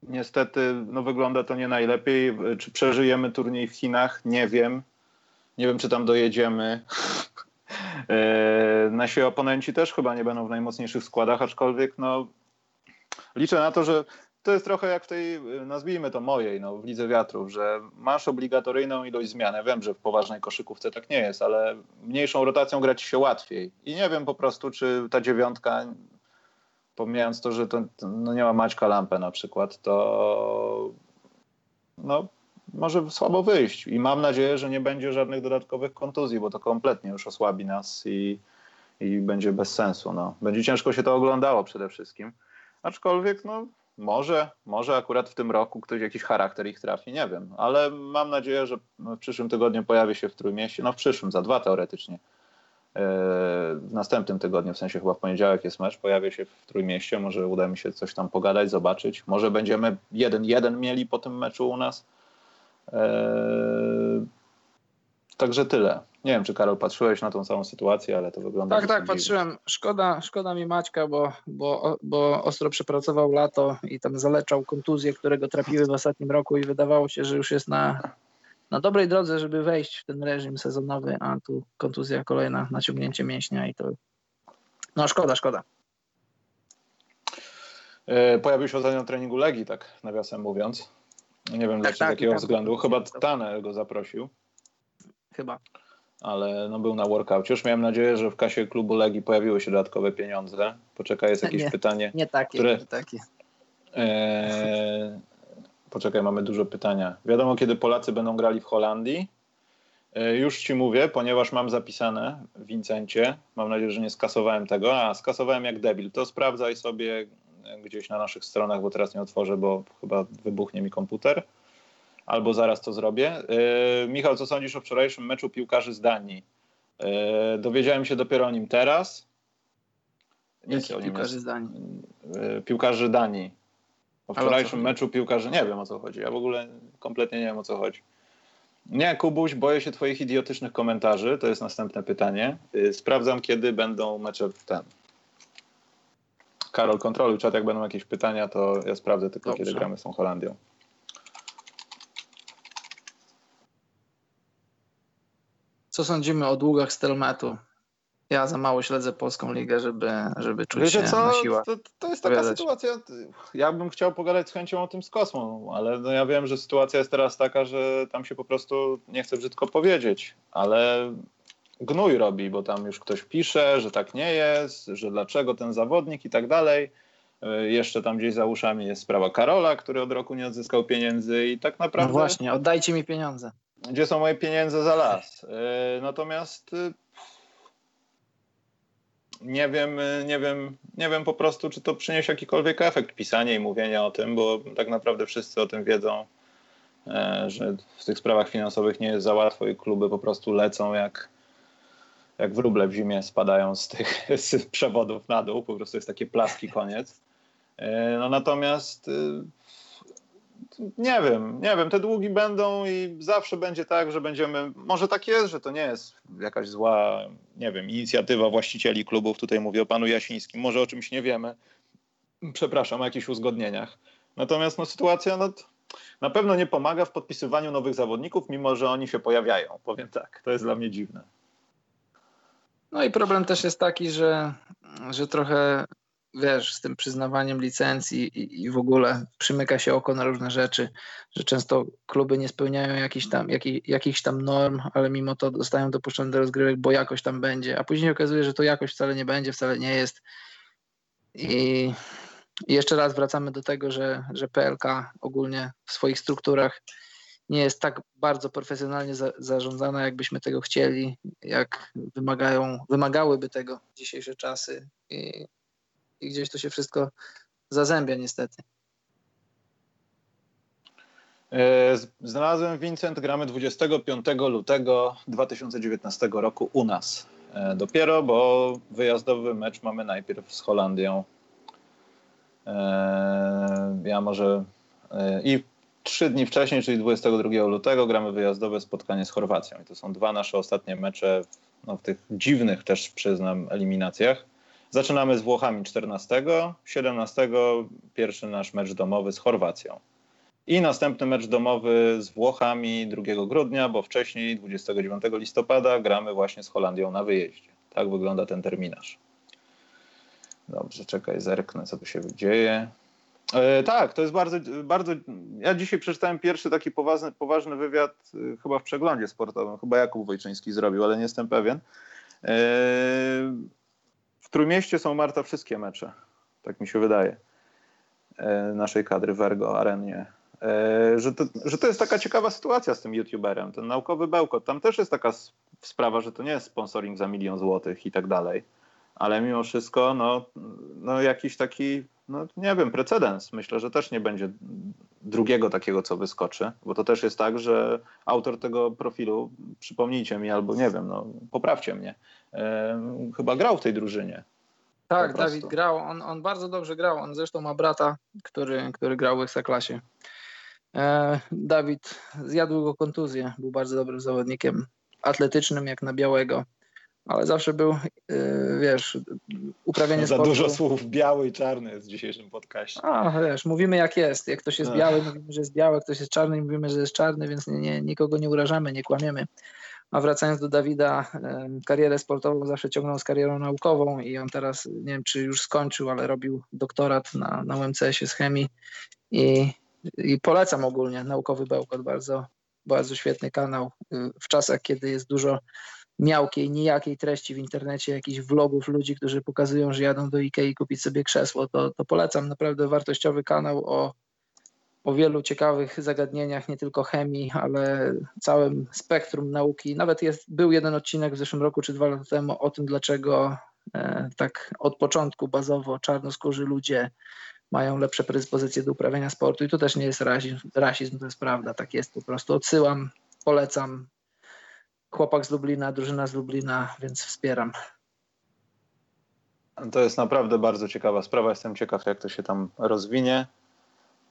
Niestety no, wygląda to nie najlepiej. Czy przeżyjemy turniej w Chinach? Nie wiem. Nie wiem, czy tam dojedziemy. E, nasi oponenci też chyba nie będą w najmocniejszych składach, aczkolwiek no, liczę na to, że to jest trochę jak w tej, nazwijmy to mojej, no, w Lidze Wiatrów, że masz obligatoryjną ilość zmian. Ja wiem, że w poważnej koszykówce tak nie jest, ale mniejszą rotacją grać się łatwiej. I nie wiem po prostu, czy ta dziewiątka, pomijając to, że to, no nie ma Maćka Lampę na przykład, to no, może słabo wyjść. I mam nadzieję, że nie będzie żadnych dodatkowych kontuzji, bo to kompletnie już osłabi nas i, i będzie bez sensu. No. Będzie ciężko się to oglądało przede wszystkim. Aczkolwiek, no, może, może akurat w tym roku ktoś jakiś charakter ich trafi, nie wiem. Ale mam nadzieję, że w przyszłym tygodniu pojawi się w Trójmieście, no w przyszłym, za dwa teoretycznie. E, w następnym tygodniu, w sensie chyba w poniedziałek jest mecz, pojawię się w Trójmieście, może uda mi się coś tam pogadać, zobaczyć. Może będziemy jeden jeden mieli po tym meczu u nas Eee, także tyle. Nie wiem, czy Karol patrzyłeś na tą całą sytuację, ale to wygląda. Tak, tak, dziwnie. patrzyłem. Szkoda, szkoda mi Maćka, bo, bo, bo ostro przepracował lato i tam zaleczał kontuzje, które go trafiły w ostatnim roku i wydawało się, że już jest na, na dobrej drodze, żeby wejść w ten reżim sezonowy, a tu kontuzja kolejna, naciągnięcie mięśnia i to. No szkoda, szkoda. Eee, pojawił się ostatnio na treningu Legii, tak nawiasem mówiąc. Nie wiem tak, tak, jakiego tak, względu. Chyba Tanner go zaprosił. Chyba. Ale no był na workoutie. Już miałem nadzieję, że w kasie klubu Legii pojawiły się dodatkowe pieniądze. Poczekaj, jest jakieś nie, pytanie. Nie takie, które... nie takie. Eee, poczekaj, mamy dużo pytania. Wiadomo, kiedy Polacy będą grali w Holandii? Eee, już ci mówię, ponieważ mam zapisane w Vincencie. Mam nadzieję, że nie skasowałem tego. A, skasowałem jak debil. To sprawdzaj sobie, gdzieś na naszych stronach, bo teraz nie otworzę, bo chyba wybuchnie mi komputer. Albo zaraz to zrobię. Yy, Michał, co sądzisz o wczorajszym meczu piłkarzy z Danii? Yy, dowiedziałem się dopiero o nim teraz. Jaki piłkarzy z Danii? Yy, piłkarzy Danii. O wczorajszym meczu piłkarzy nie wiem o co chodzi. Ja w ogóle kompletnie nie wiem o co chodzi. Nie, Kubuś, boję się Twoich idiotycznych komentarzy. To jest następne pytanie. Sprawdzam, kiedy będą mecze w ten, Karol, kontroluj czat, jak będą jakieś pytania, to ja sprawdzę tylko, Dobrze. kiedy gramy z tą Holandią. Co sądzimy o długach Stelmetu? Ja za mało śledzę polską ligę, żeby, żeby czuć Wiecie się co? na siłach. To, to jest taka sytuacja. Ja bym chciał pogadać z chęcią o tym z Kosmą, ale no ja wiem, że sytuacja jest teraz taka, że tam się po prostu nie chcę brzydko powiedzieć, ale gnój robi, bo tam już ktoś pisze, że tak nie jest, że dlaczego ten zawodnik i tak dalej. Jeszcze tam gdzieś za uszami jest sprawa Karola, który od roku nie odzyskał pieniędzy i tak naprawdę... No właśnie, oddajcie mi pieniądze. Gdzie są moje pieniądze za las? E, natomiast e, nie wiem, nie wiem, nie wiem po prostu, czy to przyniesie jakikolwiek efekt pisania i mówienia o tym, bo tak naprawdę wszyscy o tym wiedzą, że w tych sprawach finansowych nie jest za łatwo i kluby po prostu lecą jak, jak wróble w zimie spadają z tych z przewodów na dół, po prostu jest takie plaski koniec. E, no natomiast y, nie wiem, nie wiem, te długi będą i zawsze będzie tak, że będziemy, może tak jest, że to nie jest jakaś zła, nie wiem, inicjatywa właścicieli klubów, tutaj mówię o panu Jasińskim, może o czymś nie wiemy, przepraszam, o jakichś uzgodnieniach. Natomiast no, sytuacja no, na pewno nie pomaga w podpisywaniu nowych zawodników, mimo że oni się pojawiają, powiem tak, to jest dla mnie dziwne. No i problem też jest taki, że, że trochę wiesz, z tym przyznawaniem licencji i, i, w ogóle przymyka się oko na różne rzeczy, że często kluby nie spełniają jakichś tam, jakich, jakichś tam norm, ale mimo to zostają dopuszczone do rozgrywek, bo jakoś tam będzie, a później okazuje, że to jakoś wcale nie będzie, wcale nie jest. I, i jeszcze raz wracamy do tego, że, że PLK ogólnie w swoich strukturach nie jest tak bardzo profesjonalnie za, zarządzana, jakbyśmy tego chcieli, jak wymagają, wymagałyby tego dzisiejsze czasy i, i gdzieś to się wszystko zazębia niestety. E, znalazłem Vincent, gramy 25 lutego 2019 roku u nas. E, dopiero, bo wyjazdowy mecz mamy najpierw z Holandią. E, ja może i trzy dni wcześniej, czyli 22 lutego, gramy wyjazdowe spotkanie z Chorwacją. I to są dwa nasze ostatnie mecze w, no, w tych dziwnych też przyznam eliminacjach. Zaczynamy z Włochami 14, 17 pierwszy nasz mecz domowy z Chorwacją. I następny mecz domowy z Włochami 2 grudnia, bo wcześniej 29 listopada gramy właśnie z Holandią na wyjeździe. Tak wygląda ten terminarz. Dobrze, czekaj, zerknę, co tu się dzieje. E, tak, to jest bardzo, bardzo. Ja dzisiaj przeczytałem pierwszy taki poważny, poważny wywiad, e, chyba w przeglądzie sportowym. Chyba Jakub Wojczyński zrobił, ale nie jestem pewien. E, w Trójmieście są Marta wszystkie mecze, tak mi się wydaje, e, naszej kadry w Ergo Arenie. E, że to, że to jest taka ciekawa sytuacja z tym youtuberem, ten naukowy bełkot. Tam też jest taka sprawa, że to nie jest sponsoring za milion złotych i tak dalej, ale mimo wszystko no, no jakiś taki, no nie wiem, precedens. Myślę, że też nie będzie drugiego takiego, co wyskoczy, bo to też jest tak, że autor tego profilu, przypomnijcie mi albo nie wiem, no poprawcie mnie, e, chyba grał w tej drużynie. Tak, Dawid grał, on, on bardzo dobrze grał, on zresztą ma brata, który, który grał w Ekstraklasie. E, Dawid zjadł go kontuzję, był bardzo dobrym zawodnikiem, atletycznym jak na białego, ale zawsze był, e, wiesz, uprawianie Za sportu. dużo słów biały i czarny jest w dzisiejszym podcaście. A, wiesz, mówimy jak jest. Jak ktoś jest biały, mówimy, że jest biały, ktoś jest czarny, mówimy, że jest czarny, więc nie, nie, nikogo nie urażamy, nie kłamiemy. A wracając do Dawida, karierę sportową zawsze ciągnął z karierą naukową i on teraz, nie wiem czy już skończył, ale robił doktorat na, na UMCS-ie z chemii i, i polecam ogólnie Naukowy Bełkot, bardzo, bardzo świetny kanał. Y, w czasach, kiedy jest dużo miałkiej, nijakiej treści w internecie, jakichś vlogów ludzi, którzy pokazują, że jadą do Ikei kupić sobie krzesło, to, to polecam. Naprawdę wartościowy kanał o o wielu ciekawych zagadnieniach, nie tylko chemii, ale całym spektrum nauki. Nawet jest, był jeden odcinek w zeszłym roku czy dwa lata temu o tym, dlaczego e, tak od początku bazowo czarnoskórzy ludzie mają lepsze predyspozycje do uprawiania sportu. I to też nie jest rasizm, rasizm to jest prawda, tak jest po prostu. Odsyłam, polecam. Chłopak z Lublina, drużyna z Lublina, więc wspieram. To jest naprawdę bardzo ciekawa sprawa. Jestem ciekaw, jak to się tam rozwinie.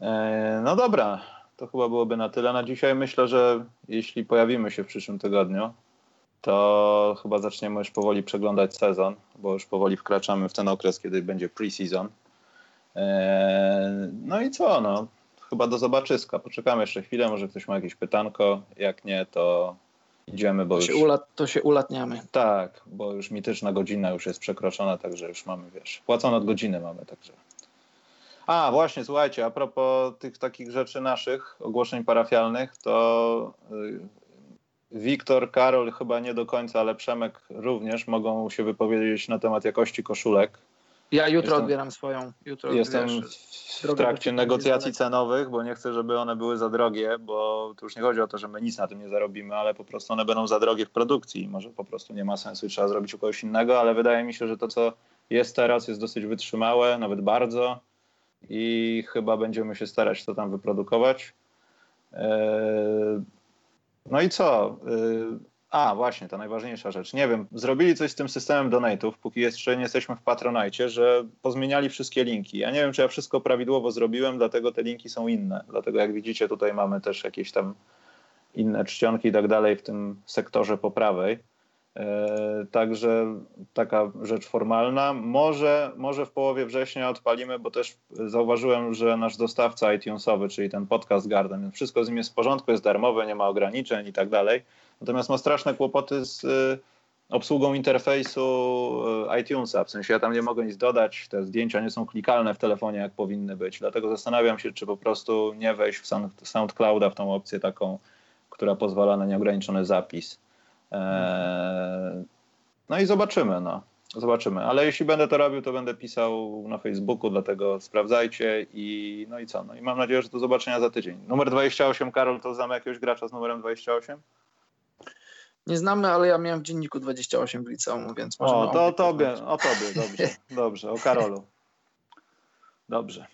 E, no dobra, to chyba byłoby na tyle na dzisiaj. Myślę, że jeśli pojawimy się w przyszłym tygodniu, to chyba zaczniemy już powoli przeglądać sezon, bo już powoli wkraczamy w ten okres, kiedy będzie pre-season. E, no i co, no, chyba do zobaczyska. Poczekamy jeszcze chwilę, może ktoś ma jakieś pytanko. Jak nie, to idziemy, bo to już... Się ulat, to się ulatniamy. Tak, bo już mityczna godzina już jest przekroczona, także już mamy, wiesz, płacone od godziny mamy, także... A, właśnie, słuchajcie, a propos tych takich rzeczy naszych, ogłoszeń parafialnych, to y, Wiktor, Karol chyba nie do końca, ale Przemek również mogą się wypowiedzieć na temat jakości koszulek. Ja jutro jestem, odbieram swoją. Jutro, jestem wiesz, w trakcie negocjacji cenowych, bo nie chcę, żeby one były za drogie, bo tu już nie chodzi o to, że my nic na tym nie zarobimy, ale po prostu one będą za drogie w produkcji. Może po prostu nie ma sensu i trzeba zrobić u kogoś innego, ale wydaje mi się, że to, co jest teraz, jest dosyć wytrzymałe, nawet bardzo i chyba będziemy się starać to tam wyprodukować. E, no i co? A, właśnie, ta najważniejsza rzecz. Nie wiem, zrobili coś z tym systemem donate'ów, póki jeszcze nie jesteśmy w Patronite, że pozmieniali wszystkie linki. Ja nie wiem, czy ja wszystko prawidłowo zrobiłem, dlatego te linki są inne. Dlatego jak widzicie, tutaj mamy też jakieś tam inne czcionki i tak dalej w tym sektorze po prawej. E, także taka rzecz formalna. Może, może w połowie września odpalimy, bo też zauważyłem, że nasz dostawca iTunesowy, czyli ten podcast Garden, wszystko z nim jest w porządku, jest darmowe, nie ma ograniczeń i tak dalej. Natomiast ma straszne kłopoty z e, obsługą interfejsu e, iTunesa. W sensie ja tam nie mogę nic dodać, te zdjęcia nie są klikalne w telefonie, jak powinny być. Dlatego zastanawiam się, czy po prostu nie wejść w SoundClouda, w tą opcję taką, która pozwala na nieograniczony zapis. Eee, no i zobaczymy, no. Zobaczymy. Ale jeśli będę to robił, to będę pisał na Facebooku, dlatego sprawdzajcie i no i co? No i mam nadzieję, że do zobaczenia za tydzień. Numer 28, Karol, to znamy jakiegoś gracza z numerem 28? Nie znamy, ale ja miałem w dzienniku 28 w liceum, więc może. O, to o tobie, o tobie, dobrze, dobrze, o Karolu. Dobrze.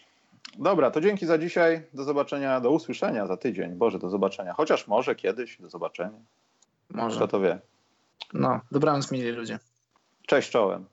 Dobra, to dzięki za dzisiaj. Do zobaczenia, do usłyszenia za tydzień. Boże, do zobaczenia. Chociaż może kiedyś, do zobaczenia. Może. Kto to wie. No, dobranoc, mili ludzie. Cześć czołem.